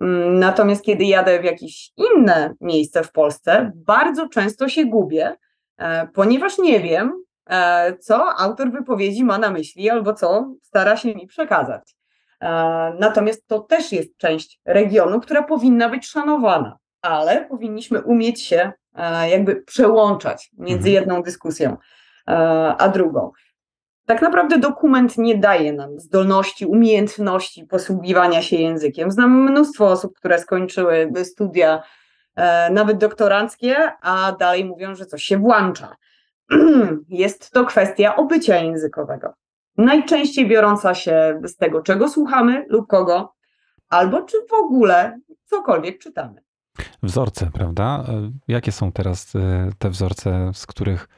Mm, natomiast kiedy jadę w jakieś inne miejsce w Polsce, bardzo często się gubię, e, ponieważ nie wiem, e, co autor wypowiedzi ma na myśli albo co stara się mi przekazać. E, natomiast to też jest część regionu, która powinna być szanowana, ale powinniśmy umieć się jakby przełączać między mhm. jedną dyskusją a drugą tak naprawdę dokument nie daje nam zdolności, umiejętności posługiwania się językiem. Znam mnóstwo osób, które skończyły studia e, nawet doktoranckie, a dalej mówią, że coś się włącza. Jest to kwestia obycia językowego. Najczęściej biorąca się z tego, czego słuchamy lub kogo, albo czy w ogóle cokolwiek czytamy. Wzorce, prawda? E, jakie są teraz e, te wzorce, z których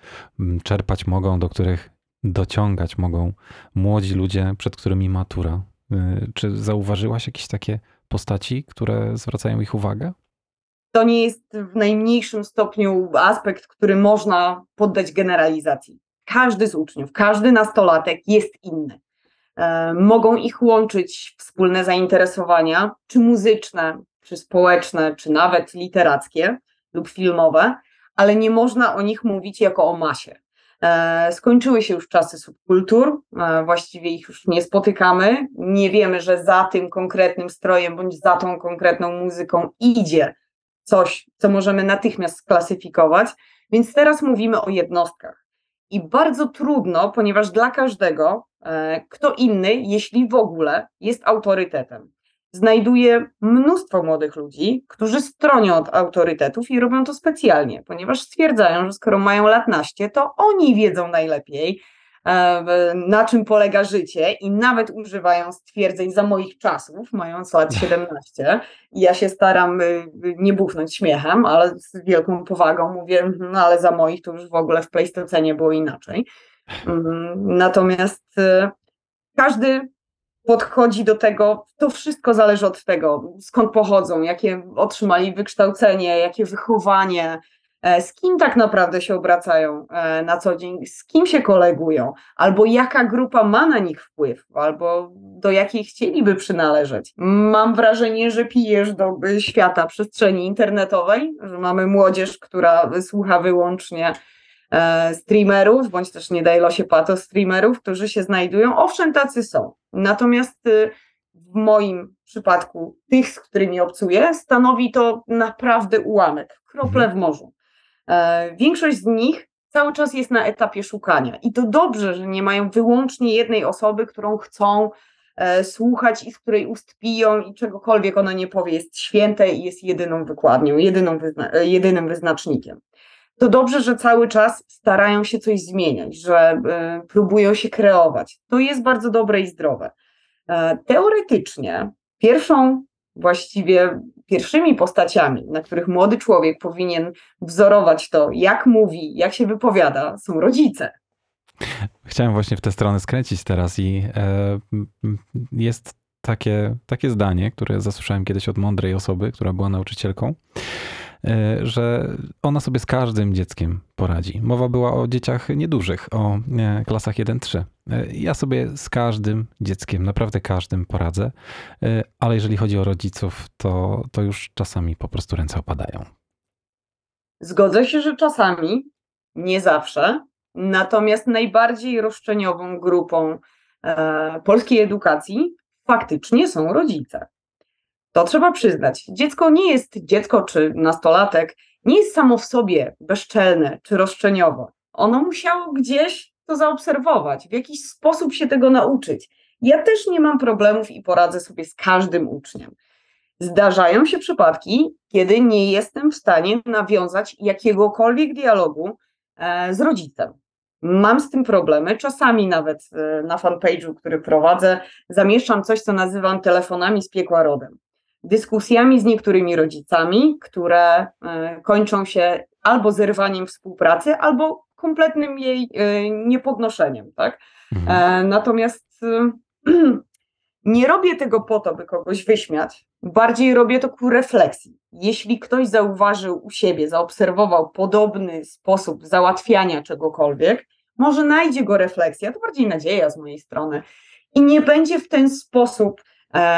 czerpać mogą, do których dociągać mogą młodzi ludzie, przed którymi matura. Y, czy zauważyłaś jakieś takie postaci, które zwracają ich uwagę? To nie jest w najmniejszym stopniu aspekt, który można poddać generalizacji. Każdy z uczniów, każdy nastolatek jest inny. E, mogą ich łączyć wspólne zainteresowania, czy muzyczne, czy społeczne, czy nawet literackie lub filmowe, ale nie można o nich mówić jako o masie. E, skończyły się już czasy subkultur, e, właściwie ich już nie spotykamy. Nie wiemy, że za tym konkretnym strojem bądź za tą konkretną muzyką idzie coś, co możemy natychmiast sklasyfikować. Więc teraz mówimy o jednostkach. I bardzo trudno, ponieważ dla każdego, e, kto inny, jeśli w ogóle, jest autorytetem znajduje mnóstwo młodych ludzi, którzy stronią od autorytetów i robią to specjalnie, ponieważ stwierdzają, że skoro mają lat naście, to oni wiedzą najlepiej, e, na czym polega życie i nawet używają stwierdzeń za moich czasów, mając lat 17. I ja się staram y, nie buchnąć śmiechem, ale z wielką powagą mówię, no ale za moich to już w ogóle w Pleistocenie było inaczej. Mm, natomiast y, każdy podchodzi do tego, to wszystko zależy od tego, skąd pochodzą, jakie otrzymali wykształcenie, jakie wychowanie, e, z kim tak naprawdę się obracają e, na co dzień, z kim się kolegują, albo jaka grupa ma na nich wpływ, albo do jakiej chcieliby przynależeć. Mam wrażenie, że pijesz do świata przestrzeni internetowej, że mamy młodzież, która słucha wyłącznie E, streamerów, bądź też nie daj losie pato streamerów, którzy się znajdują. Owszem, tacy są. Natomiast y, w moim przypadku tych, z którymi obcuję, stanowi to naprawdę ułamek, krople w morzu. E, większość z nich cały czas jest na etapie szukania i to dobrze, że nie mają wyłącznie jednej osoby, którą chcą e, słuchać i z której ust piją i czegokolwiek ona nie powie jest święte i jest jedyną wykładnią, jedyną wyzna e, jedynym wyznacznikiem. To dobrze, że cały czas starają się coś zmieniać, że y, próbują się kreować. To jest bardzo dobre i zdrowe. E, teoretycznie pierwszą właściwie pierwszymi postaciami, na których młody człowiek powinien wzorować to, jak mówi, jak się wypowiada, są rodzice. Chciałem właśnie w tę stronę skręcić teraz i e, jest takie, takie zdanie, które zasłyszałem kiedyś od mądrej osoby, która była nauczycielką, e, że ona sobie z każdym dzieckiem poradzi. Mowa była o dzieciach niedużych, o e, klasach 1-3. E, ja sobie z każdym dzieckiem, naprawdę każdym poradzę, ale jeżeli chodzi o rodziców, to, to już czasami po prostu ręce opadają. Zgodzę się, że czasami, nie zawsze, natomiast najbardziej roszczeniową grupą e, polskiej edukacji faktycznie są rodzice. To trzeba przyznać. Dziecko nie jest dziecko czy nastolatek, nie jest samo w sobie bezczelne czy roszczeniowe. Ono musiało gdzieś to zaobserwować, w jakiś sposób się tego nauczyć. Ja też nie mam problemów i poradzę sobie z każdym uczniem. Zdarzają się przypadki, kiedy nie jestem w stanie nawiązać jakiegokolwiek dialogu e, z rodzicem. Mam z tym problemy. Czasami nawet e, na fanpage'u, który prowadzę, zamieszczam coś, co nazywam telefonami z piekła rodem. Dyskusjami z niektórymi rodzicami, które e, kończą się albo zerwaniem współpracy, albo kompletnym jej e, niepodnoszeniem. Tak? Mhm. Natomiast nie robię tego po to, by kogoś wyśmiać, bardziej robię to ku refleksji. Jeśli ktoś zauważył u siebie, zaobserwował podobny sposób załatwiania czegokolwiek, może najdzie go refleksja, to bardziej nadzieja z mojej strony, i nie będzie w ten sposób e,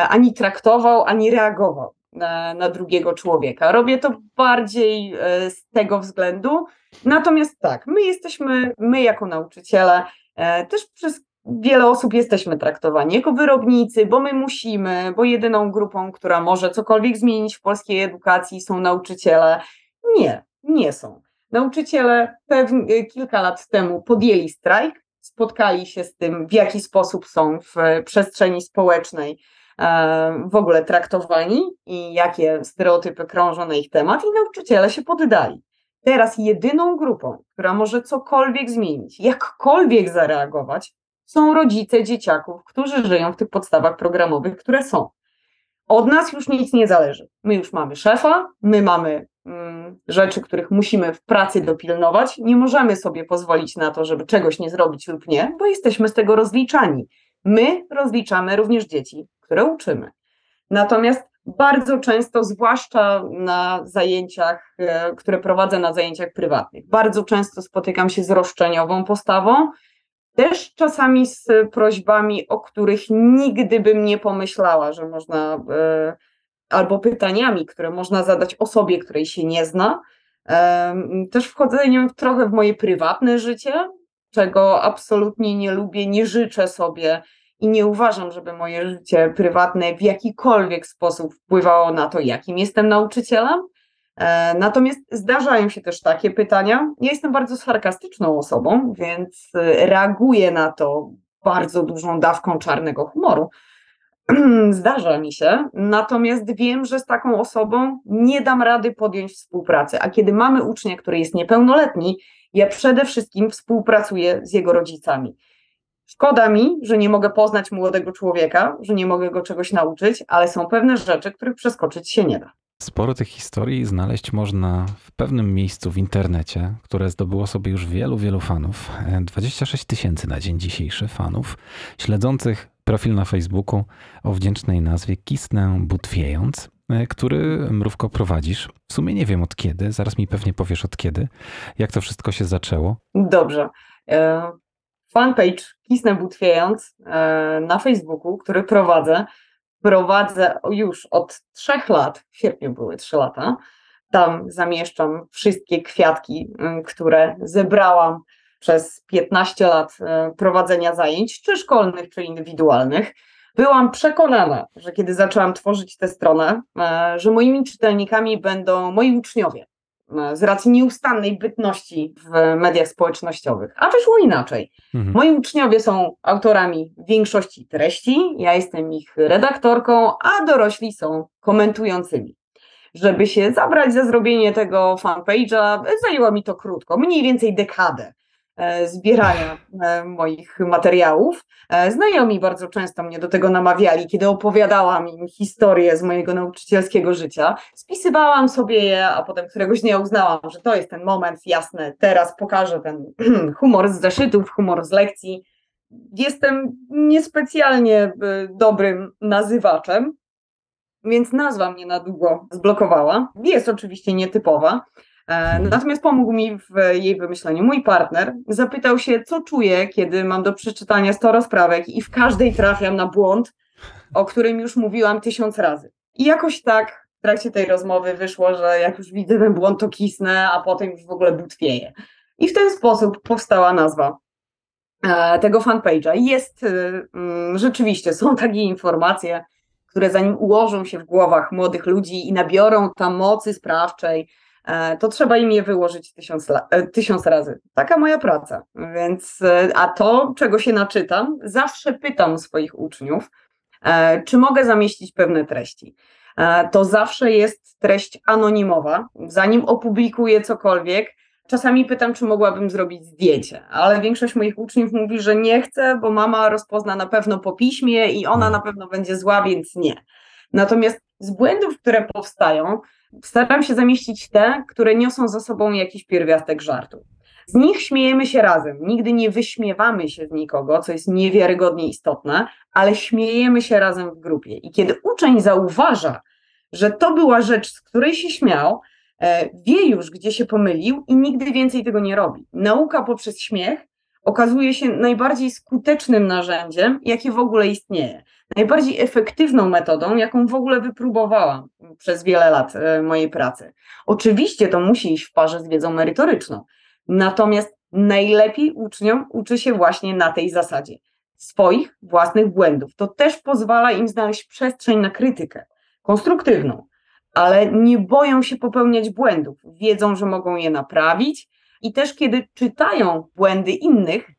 ani traktował, ani reagował na, na, drugiego człowieka. Robię to bardziej e, z tego względu. Natomiast tak, my jesteśmy, my jako nauczyciele, e, też przez wiele osób jesteśmy traktowani jako wyrobnicy, bo my musimy, bo jedyną grupą, która może cokolwiek zmienić w polskiej edukacji są nauczyciele. Nie, nie są. Nauczyciele pewnie kilka lat temu podjęli strajk, spotkali się z tym, w jaki sposób są w przestrzeni społecznej e, w ogóle traktowani i jakie stereotypy krążą na ich temat, i nauczyciele się poddali. Teraz jedyną grupą, która może cokolwiek zmienić, jakkolwiek zareagować, są rodzice dzieciaków, którzy żyją w tych podstawach programowych, które są. Od nas już nic nie zależy. My już mamy szefa, my mamy mm, rzeczy, których musimy w pracy dopilnować. Nie możemy sobie pozwolić na to, żeby czegoś nie zrobić lub nie, bo jesteśmy z tego rozliczani. My rozliczamy również dzieci, które uczymy. Natomiast bardzo często, zwłaszcza na zajęciach, e, które prowadzę na zajęciach prywatnych, bardzo często spotykam się z roszczeniową postawą, też czasami z prośbami, o których nigdy bym nie pomyślała, że można, e, albo pytaniami, które można zadać osobie, której się nie zna. Też wchodzeniem trochę w moje prywatne życie, czego absolutnie nie lubię, nie życzę sobie i nie uważam, żeby moje życie prywatne w jakikolwiek sposób wpływało na to, jakim jestem nauczycielem. E, natomiast zdarzają się też takie pytania. Ja jestem bardzo sarkastyczną osobą, więc e, reaguję na to bardzo dużą dawką czarnego humoru. Zdarza mi się, natomiast wiem, że z taką osobą nie dam rady podjąć współpracy. A kiedy mamy ucznia, który jest niepełnoletni, ja przede wszystkim współpracuję z jego rodzicami. Szkoda mi, że nie mogę poznać młodego człowieka, że nie mogę go czegoś nauczyć, ale są pewne rzeczy, których przeskoczyć się nie da. Sporo tych historii znaleźć można w pewnym miejscu w internecie, które zdobyło sobie już wielu, wielu fanów. 26 tysięcy na dzień dzisiejszy fanów, śledzących profil na Facebooku o wdzięcznej nazwie Kisnę Butwiejąc, który Mrówko prowadzisz. W sumie nie wiem od kiedy, zaraz mi pewnie powiesz od kiedy, jak to wszystko się zaczęło. Dobrze. E, fanpage Kisnę Butwiejąc e, na Facebooku, który prowadzę, prowadzę już od trzech lat, w sierpniu były trzy lata. Tam zamieszczam wszystkie kwiatki, które zebrałam przez 15 lat y, prowadzenia zajęć, czy szkolnych, czy indywidualnych. Byłam przekonana, że kiedy zaczęłam tworzyć tę stronę, y, że moimi czytelnikami będą moi uczniowie. E, z racji nieustannej bytności w mediach społecznościowych. A wyszło inaczej. Mhm. Moi uczniowie są autorami większości treści, ja jestem ich redaktorką, a dorośli są komentującymi. Żeby się zabrać za zrobienie tego fanpage'a, zajęło mi to krótko, mniej więcej dekadę zbierania e, moich materiałów. E, Znajomi bardzo często mnie do tego namawiali, kiedy opowiadałam im historię z mojego nauczycielskiego życia. Spisywałam sobie je, a potem któregoś dnia uznałam, że to jest ten moment, jasne, teraz pokażę ten humor z zeszytów, humor z lekcji. Jestem niespecjalnie e, dobrym nazywaczem, więc nazwa mnie na długo zblokowała. Jest oczywiście nietypowa. E, Natomiast pomógł mi w jej wymyśleniu. Mój partner zapytał się, co czuję, kiedy mam do przeczytania 100 rozprawek i w każdej trafiam na błąd, o którym już mówiłam tysiąc razy. I jakoś tak w trakcie tej rozmowy wyszło, że jak już widzę ten błąd, to kisnę, a potem już w ogóle butwieję. I w ten sposób powstała nazwa e, tego fanpage'a. Jest y, mm, rzeczywiście, są takie informacje, które zanim ułożą się w głowach młodych ludzi i nabiorą tam mocy sprawczej, to trzeba im je wyłożyć tysiąc, e, tysiąc razy. Taka moja praca. Więc, e, a to, czego się naczytam, zawsze pytam swoich uczniów, e, czy mogę zamieścić pewne treści. E, To zawsze jest treść anonimowa. Zanim opublikuję cokolwiek, czasami pytam, czy mogłabym zrobić zdjęcie, ale większość moich uczniów mówi, że nie chce, bo mama rozpozna na pewno po piśmie i ona na pewno będzie zła, więc nie. Natomiast z błędów, które powstają, staram się zamieścić te, które niosą za sobą jakiś pierwiastek żartu. Z nich śmiejemy się razem. Nigdy nie wyśmiewamy się z nikogo, co jest niewiarygodnie istotne, ale śmiejemy się razem w grupie. I kiedy uczeń zauważa, że to była rzecz, z której się śmiał, e, wie już, gdzie się pomylił i nigdy więcej tego nie robi. Nauka poprzez śmiech okazuje się najbardziej skutecznym narzędziem, jakie w ogóle istnieje. Najbardziej efektywną metodą, jaką w ogóle wypróbowałam przez wiele lat e, mojej pracy. Oczywiście to musi iść w parze z wiedzą merytoryczną, natomiast najlepiej uczniom uczy się właśnie na tej zasadzie swoich własnych błędów. To też pozwala im znaleźć przestrzeń na krytykę konstruktywną, ale nie boją się popełniać błędów. Wiedzą, że mogą je naprawić i też kiedy czytają błędy innych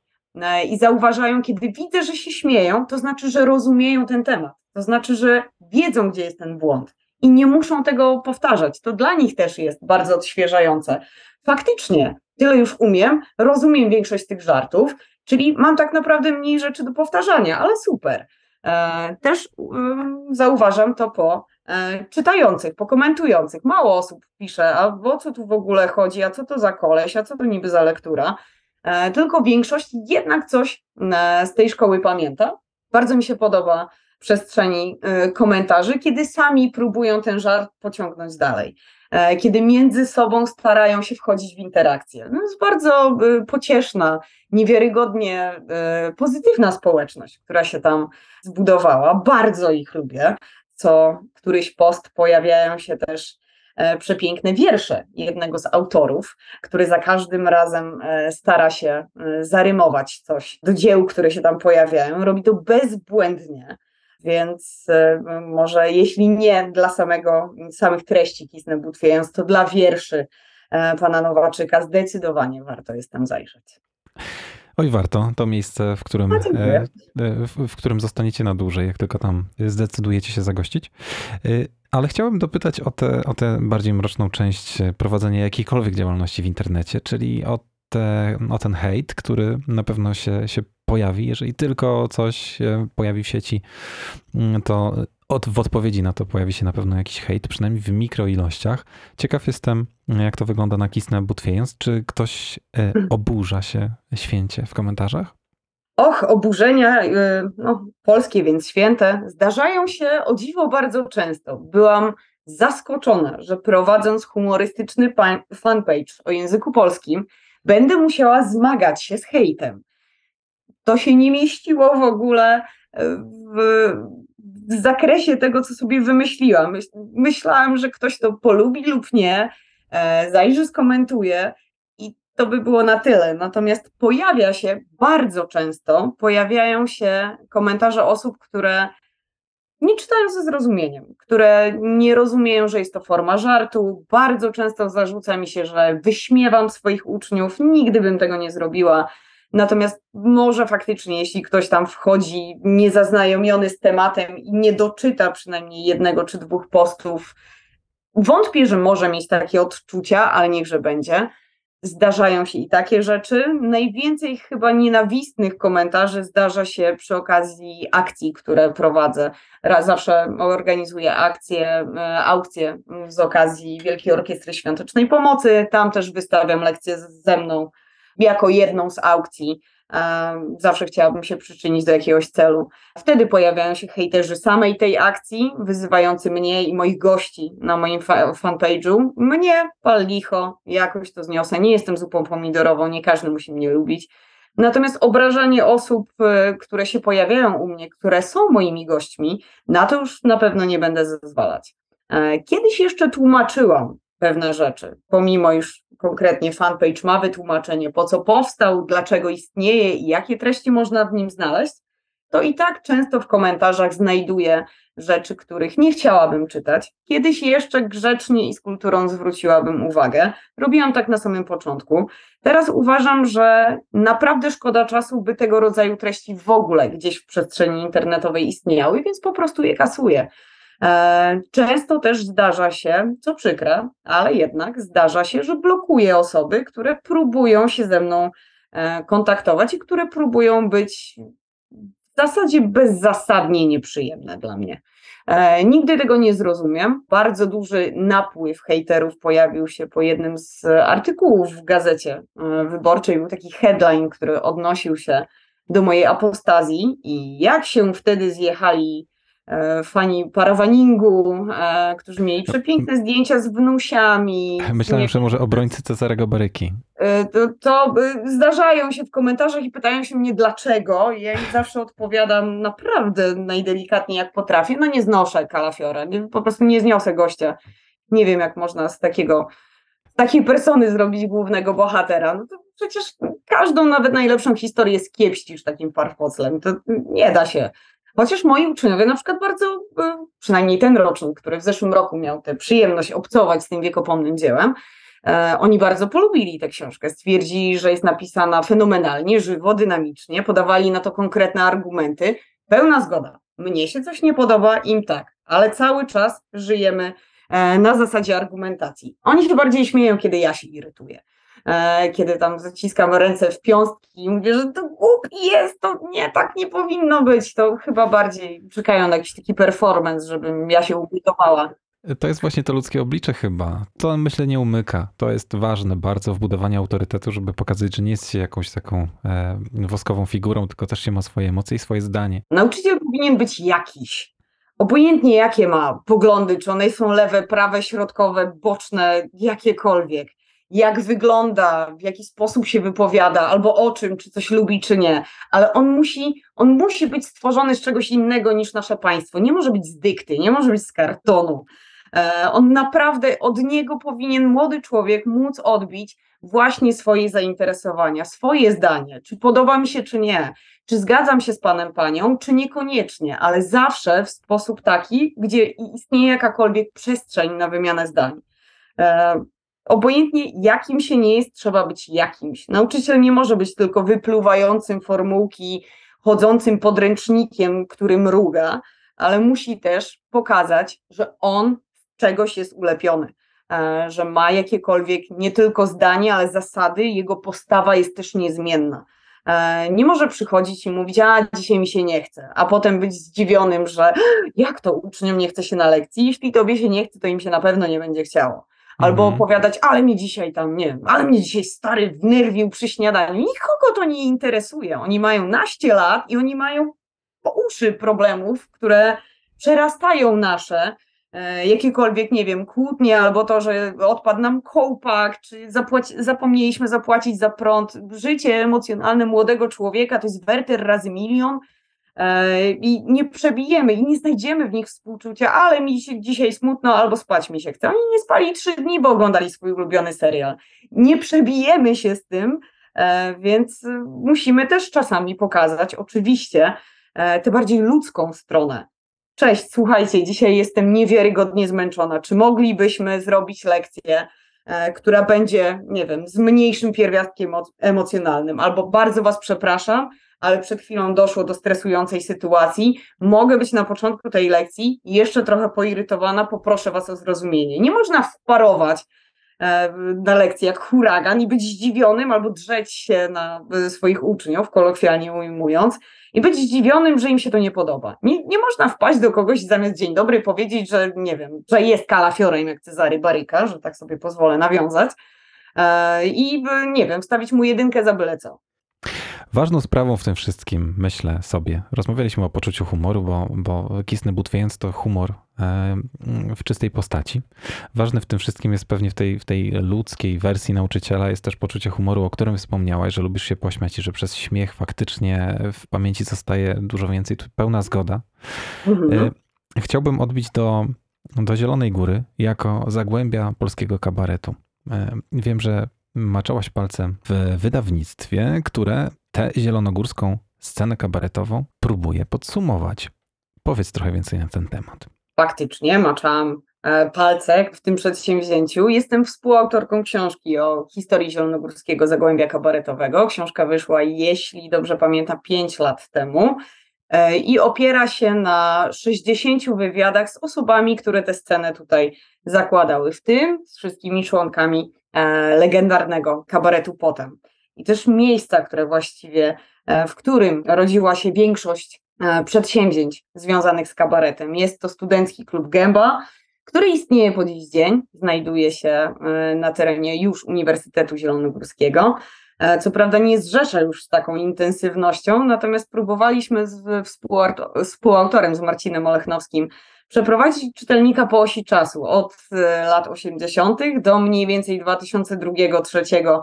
i zauważają, kiedy widzę, że się śmieją, to znaczy, że rozumieją ten temat. To znaczy, że wiedzą, gdzie jest ten błąd i nie muszą tego powtarzać. To dla nich też jest bardzo odświeżające. Faktycznie, tyle już umiem, rozumiem większość tych żartów, czyli mam tak naprawdę mniej rzeczy do powtarzania, ale super. E, Też ym, zauważam to po e, czytających, po komentujących. Mało osób pisze, a o co tu w ogóle chodzi, a co to za koleś, a co to niby za lektura. E, Tylko większość jednak coś e, z tej szkoły pamięta. Bardzo mi się podoba przestrzeni e, komentarzy, kiedy sami próbują ten żart pociągnąć dalej. Kiedy między sobą starają się wchodzić w interakcję. No jest bardzo pocieszna, niewiarygodnie pozytywna społeczność, która się tam zbudowała. Bardzo ich lubię. Co któryś post pojawiają się też przepiękne wiersze jednego z autorów, który za każdym razem e, stara się e, zarymować coś do dzieł, które się tam pojawiają. Robi to bezbłędnie. Więc e, może jeśli nie dla samego, samych treści Kisnę Butwiejąc, to dla wierszy e, pana Nowaczyka zdecydowanie warto jest tam zajrzeć. Oj, warto. To miejsce, w którym, e, e, w, w którym zostaniecie na dłużej, jak tylko tam zdecydujecie się zagościć. E, Ale chciałbym dopytać o tę o tę bardziej mroczną część e, prowadzenia jakiejkolwiek działalności w internecie, czyli o, te, o ten hejt, który na pewno się, się pojawi. Jeżeli tylko coś się pojawi w sieci, mm, to od, w odpowiedzi na to pojawi się na pewno jakiś hejt, przynajmniej w mikroilościach. Ciekaw jestem, jak to wygląda na Kisnę Butwiejąc. Czy ktoś e, oburza się święcie w komentarzach? Och, oburzenia, y, no, polskie, więc święte, zdarzają się o dziwo bardzo często. Byłam zaskoczona, że prowadząc humorystyczny fanpage o języku polskim, będę musiała zmagać się z hejtem. To się nie mieściło w ogóle w, w zakresie tego, co sobie wymyśliłam. Myśl, myślałam, że ktoś to polubi lub nie, e, zajrzy, skomentuje to by było na tyle. Natomiast pojawia się bardzo często, pojawiają się komentarze osób, które nie czytają ze zrozumieniem, które nie rozumieją, że jest to forma żartu. Bardzo często zarzuca mi się, że wyśmiewam swoich uczniów. Nigdy bym tego nie zrobiła. Natomiast może faktycznie, jeśli ktoś tam wchodzi niezaznajomiony z tematem i nie doczyta przynajmniej jednego czy dwóch postów, wątpię, że może mieć takie odczucia, ale niechże będzie. Zdarzają się i takie rzeczy. Najwięcej chyba nienawistnych komentarzy zdarza się przy okazji akcji, które prowadzę. Zawsze organizuję akcje, e, aukcje z okazji Wielkiej Orkiestry Świątecznej Pomocy. Tam też wystawiam lekcje ze mną jako jedną z aukcji. Zawsze chciałabym się przyczynić do jakiegoś celu. Wtedy pojawiają się hejterzy samej tej akcji, wyzywający mnie i moich gości na moim fanpage'u. Mnie, pal licho, jakoś to zniosę. Nie jestem zupą pomidorową, nie każdy musi mnie lubić. Natomiast obrażanie osób, e, które się pojawiają u mnie, które są moimi gośćmi, na to już na pewno nie będę zezwalać. E, kiedyś jeszcze tłumaczyłam pewne rzeczy, pomimo już konkretnie fanpage ma wytłumaczenie, po co powstał, dlaczego istnieje i jakie treści można w nim znaleźć, to i tak często w komentarzach znajduję rzeczy, których nie chciałabym czytać. Kiedyś jeszcze grzecznie i z kulturą zwróciłabym uwagę. Robiłam tak na samym początku. Teraz uważam, że naprawdę szkoda czasu, by tego rodzaju treści w ogóle gdzieś w przestrzeni internetowej istniały, więc po prostu je kasuję. E, często też zdarza się, co przykre, ale jednak zdarza się, że blokuję osoby, które próbują się ze mną e, kontaktować i które próbują być w zasadzie bezzasadnie nieprzyjemne dla mnie. E, nigdy tego nie zrozumiem. Bardzo duży napływ hejterów pojawił się po jednym z artykułów w gazecie wyborczej. Był taki headline, który odnosił się do mojej apostazji i jak się wtedy zjechali fani parawaningu, e, którzy mieli przepiękne zdjęcia z wnusiami. Myślałem, że może obrońcy Cezarego Baryki. E, to, to zdarzają się w komentarzach i pytają się mnie dlaczego. Ja im zawsze odpowiadam naprawdę najdelikatniej jak potrafię. No nie znoszę kalafiora, po prostu nie zniosę gościa. Nie wiem jak można z takiego z takiej persony zrobić głównego bohatera. No to przecież każdą, nawet najlepszą historię skiepścisz takim farfoclem. To nie da się. Chociaż moi uczniowie na przykład bardzo, e, przynajmniej ten rocznik, który w zeszłym roku miał tę przyjemność obcować z tym wiekopomnym dziełem, e, oni bardzo polubili tę książkę. Stwierdzili, że jest napisana fenomenalnie, żywo, dynamicznie, podawali na to konkretne argumenty. Pełna zgoda. Mnie się coś nie podoba, im tak, ale cały czas żyjemy e, na zasadzie argumentacji. Oni się bardziej śmieją, kiedy ja się irytuję. E, kiedy tam zaciskam ręce w piąstki i mówię, że to głupi jest, to nie, tak nie powinno być, to chyba bardziej czekają na jakiś taki performance, żebym ja się ubudowała. To jest właśnie to ludzkie oblicze chyba. To myślę nie umyka. To jest ważne bardzo w budowaniu autorytetu, żeby pokazać, że nie jest się jakąś taką e, woskową figurą, tylko też się ma swoje emocje i swoje zdanie. Nauczyciel powinien być jakiś. Obojętnie jakie ma poglądy, czy one są lewe, prawe, środkowe, boczne, jakiekolwiek jak wygląda, w jaki sposób się wypowiada, albo o czym, czy coś lubi, czy nie. Ale on musi, on musi być stworzony z czegoś innego niż nasze państwo. Nie może być z dykty, nie może być z kartonu. E, on naprawdę, od niego powinien młody człowiek móc odbić właśnie swoje zainteresowania, swoje zdanie, czy podoba mi się, czy nie, czy zgadzam się z panem, panią, czy niekoniecznie, ale zawsze w sposób taki, gdzie istnieje jakakolwiek przestrzeń na wymianę zdań. Obojętnie jakim się nie jest, trzeba być jakimś. Nauczyciel nie może być tylko wypluwającym formułki, chodzącym podręcznikiem, który mruga, ale musi też pokazać, że on czegoś jest ulepiony, e, że ma jakiekolwiek nie tylko zdanie, ale zasady, jego postawa jest też niezmienna. E, nie może przychodzić i mówić, a dzisiaj mi się nie chce, a potem być zdziwionym, że jak to uczniom nie chce się na lekcji, jeśli tobie się nie chce, to im się na pewno nie będzie chciało. Albo mhm. opowiadać, ale mnie dzisiaj tam, nie wiem, ale mnie dzisiaj stary wnerwił przy śniadaniu. Nikogo to nie interesuje. Oni mają naście lat i oni mają po uszy problemów, które przerastają nasze, e, jakiekolwiek, nie wiem, kłótnie, albo to, że odpadł nam kołpak, czy zapłaci, zapomnieliśmy zapłacić za prąd. Życie emocjonalne młodego człowieka to jest werter razy milion, i nie przebijemy i nie znajdziemy w nich współczucia, ale mi się dzisiaj smutno albo spać mi się chce. Oni nie spali trzy dni, bo oglądali swój ulubiony serial. Nie przebijemy się z tym, e, więc musimy też czasami pokazać, oczywiście, e, tę bardziej ludzką stronę. Cześć, słuchajcie, dzisiaj jestem niewiarygodnie zmęczona. Czy moglibyśmy zrobić lekcję, e, która będzie, nie wiem, z mniejszym pierwiastkiem emo- emocjonalnym? Albo bardzo Was przepraszam, ale przed chwilą doszło do stresującej sytuacji. Mogę być na początku tej lekcji jeszcze trochę poirytowana, poproszę Was o zrozumienie. Nie można wparować e, na lekcję jak huragan i być zdziwionym albo drzeć się na e, swoich uczniów, kolokwialnie ujmując, i być zdziwionym, że im się to nie podoba. Nie, nie można wpaść do kogoś i zamiast dzień dobry powiedzieć, że nie wiem, że jest kalafiorem jak Cezary Baryka, że tak sobie pozwolę nawiązać e, i nie wiem, wstawić mu jedynkę za byle co. Ważną sprawą w tym wszystkim, myślę sobie, rozmawialiśmy o poczuciu humoru, bo, bo Kisny Butwiejąc to humor e, w czystej postaci. Ważne w tym wszystkim jest pewnie w tej, w tej ludzkiej wersji nauczyciela jest też poczucie humoru, o którym wspomniałaś, że lubisz się pośmiać i że przez śmiech faktycznie w pamięci zostaje dużo więcej. Tu pełna zgoda. Mhm. E, Chciałbym odbić do, do Zielonej Góry jako zagłębia polskiego kabaretu. E, Wiem, że maczałaś palcem w wydawnictwie, które tę zielonogórską scenę kabaretową próbuje podsumować. Powiedz trochę więcej na ten temat. Faktycznie maczałam e, palce w tym przedsięwzięciu. Jestem współautorką książki o historii zielonogórskiego zagłębia kabaretowego. Książka wyszła, jeśli dobrze pamiętam, 5 lat temu e, i opiera się na 60 wywiadach z osobami, które tę scenę tutaj zakładały, w tym z wszystkimi członkami e, legendarnego kabaretu Potem. I też miejsca, które właściwie, e, w którym rodziła się większość e, przedsięwzięć związanych z kabaretem. Jest to Studencki Klub Gęba, który istnieje po dziś dzień, znajduje się e, na terenie już Uniwersytetu Zielonogórskiego. Co prawda nie zrzesza już z taką intensywnością, natomiast próbowaliśmy z współauto- współautorem, z Marcinem Olechnowskim, przeprowadzić czytelnika po osi czasu od lat 80. do mniej więcej 2002-2003, e,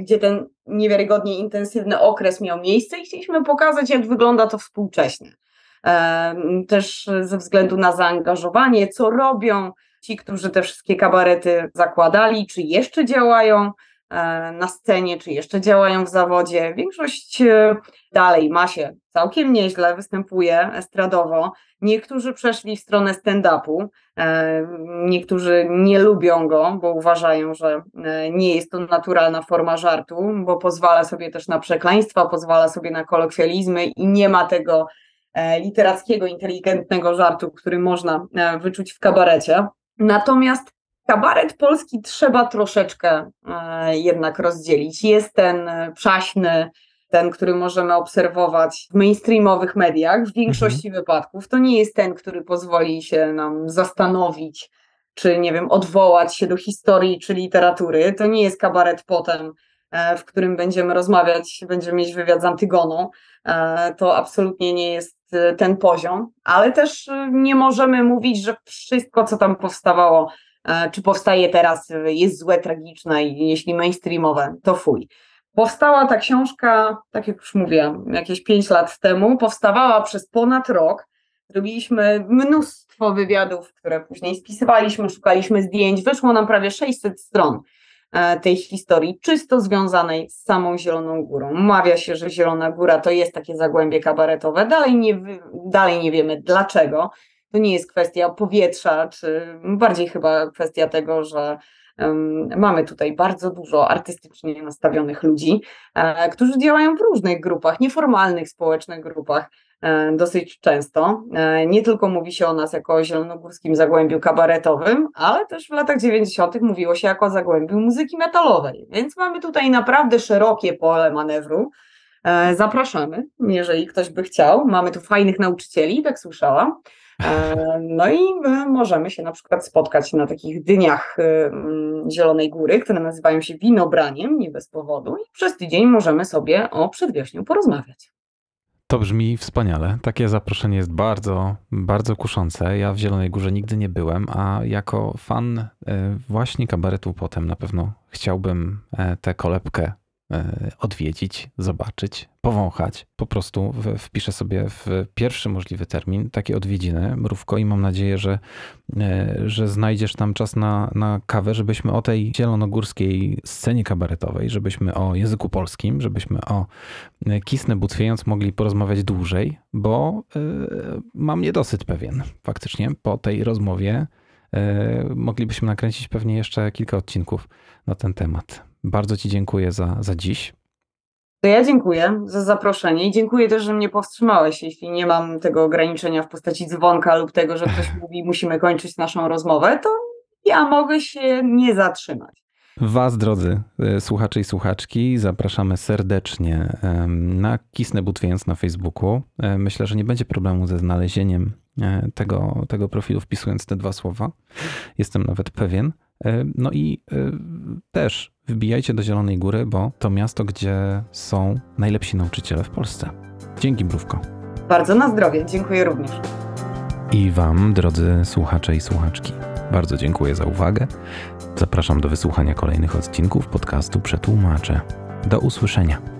gdzie ten niewiarygodnie intensywny okres miał miejsce i chcieliśmy pokazać, jak wygląda to współcześnie. E, Też ze względu na zaangażowanie, co robią ci, którzy te wszystkie kabarety zakładali, czy jeszcze działają e, na scenie, czy jeszcze działają w zawodzie. Większość e, dalej ma się całkiem nieźle, występuje estradowo. Niektórzy przeszli w stronę stand-upu, e, niektórzy nie lubią go, bo uważają, że e, nie jest to naturalna forma żartu, bo pozwala sobie też na przekleństwa, pozwala sobie na kolokwializmy i nie ma tego e, literackiego, inteligentnego żartu, który można e, wyczuć w kabarecie. Natomiast kabaret polski trzeba troszeczkę e, jednak rozdzielić. Jest ten e, przaśny, ten, który możemy obserwować w mainstreamowych mediach w większości wypadków. To nie jest ten, który pozwoli się nam zastanowić, czy nie wiem, odwołać się do historii czy literatury. To nie jest kabaret potem, e, w którym będziemy rozmawiać, będziemy mieć wywiad z Antygoną. To absolutnie nie jest ten poziom, ale też nie możemy mówić, że wszystko, co tam powstawało, czy powstaje teraz, e, jest złe, tragiczne i jeśli mainstreamowe, to fuj. Powstała ta książka, tak jak już mówiłam, jakieś 5 lat temu, powstawała przez ponad rok. Zrobiliśmy mnóstwo wywiadów, które później spisywaliśmy, szukaliśmy zdjęć. Wyszło nam prawie 600 stron e, tej historii, czysto związanej z samą Zieloną Górą. Mawia się, że Zielona Góra to jest takie zagłębie kabaretowe. Dalej nie, dalej nie wiemy dlaczego. To nie jest kwestia powietrza, czy bardziej chyba kwestia tego, że mamy tutaj bardzo dużo artystycznie nastawionych ludzi, e, którzy działają w różnych grupach, nieformalnych społecznych grupach e, dosyć często. E, Nie tylko mówi się o nas jako o zielonogórskim zagłębiu kabaretowym, ale też w latach 90. mówiło się jako o zagłębiu muzyki metalowej. Więc mamy tutaj naprawdę szerokie pole manewru. Zapraszamy, jeżeli ktoś by chciał. Mamy tu fajnych nauczycieli, tak słyszałam. E, No i my możemy się na przykład spotkać na takich dyniach y, mm, Zielonej Góry, które nazywają się winobraniem, nie bez powodu. I przez tydzień możemy sobie o przedwiośniu porozmawiać. To brzmi wspaniale. Takie zaproszenie jest bardzo, bardzo kuszące. Ja w Zielonej Górze nigdy nie byłem, a jako fan e, właśnie kabaretu potem na pewno chciałbym e, tę kolebkę odwiedzić, zobaczyć, powąchać. Po prostu wpiszę sobie w pierwszy możliwy termin takie odwiedziny, Mrówko, i mam nadzieję, że, e, że znajdziesz tam czas na, na kawę, żebyśmy o tej zielonogórskiej scenie kabaretowej, żebyśmy o języku polskim, żebyśmy o e, Kisnę Butwiejąc mogli porozmawiać dłużej, bo e, mam niedosyt pewien faktycznie po tej rozmowie. E, moglibyśmy nakręcić pewnie jeszcze kilka odcinków na ten temat. Bardzo Ci dziękuję za, za dziś. To ja dziękuję za zaproszenie i dziękuję też, że mnie powstrzymałeś, jeśli nie mam tego ograniczenia w postaci dzwonka lub tego, że ktoś mówi, musimy kończyć naszą rozmowę, to ja mogę się nie zatrzymać. Was, drodzy e, słuchacze i słuchaczki, zapraszamy serdecznie na Kisnę Butwiejąc na Facebooku. E, Myślę, że nie będzie problemu ze znalezieniem e, tego, tego profilu, wpisując te dwa słowa. Jestem nawet pewien. E, No i e, też wbijajcie do Zielonej Góry, bo to miasto, gdzie są najlepsi nauczyciele w Polsce. Dzięki, Brówko. Bardzo na zdrowie, dziękuję również. I Wam, drodzy słuchacze i słuchaczki, bardzo dziękuję za uwagę. Zapraszam do wysłuchania kolejnych odcinków podcastu Przetłumaczę. Do usłyszenia.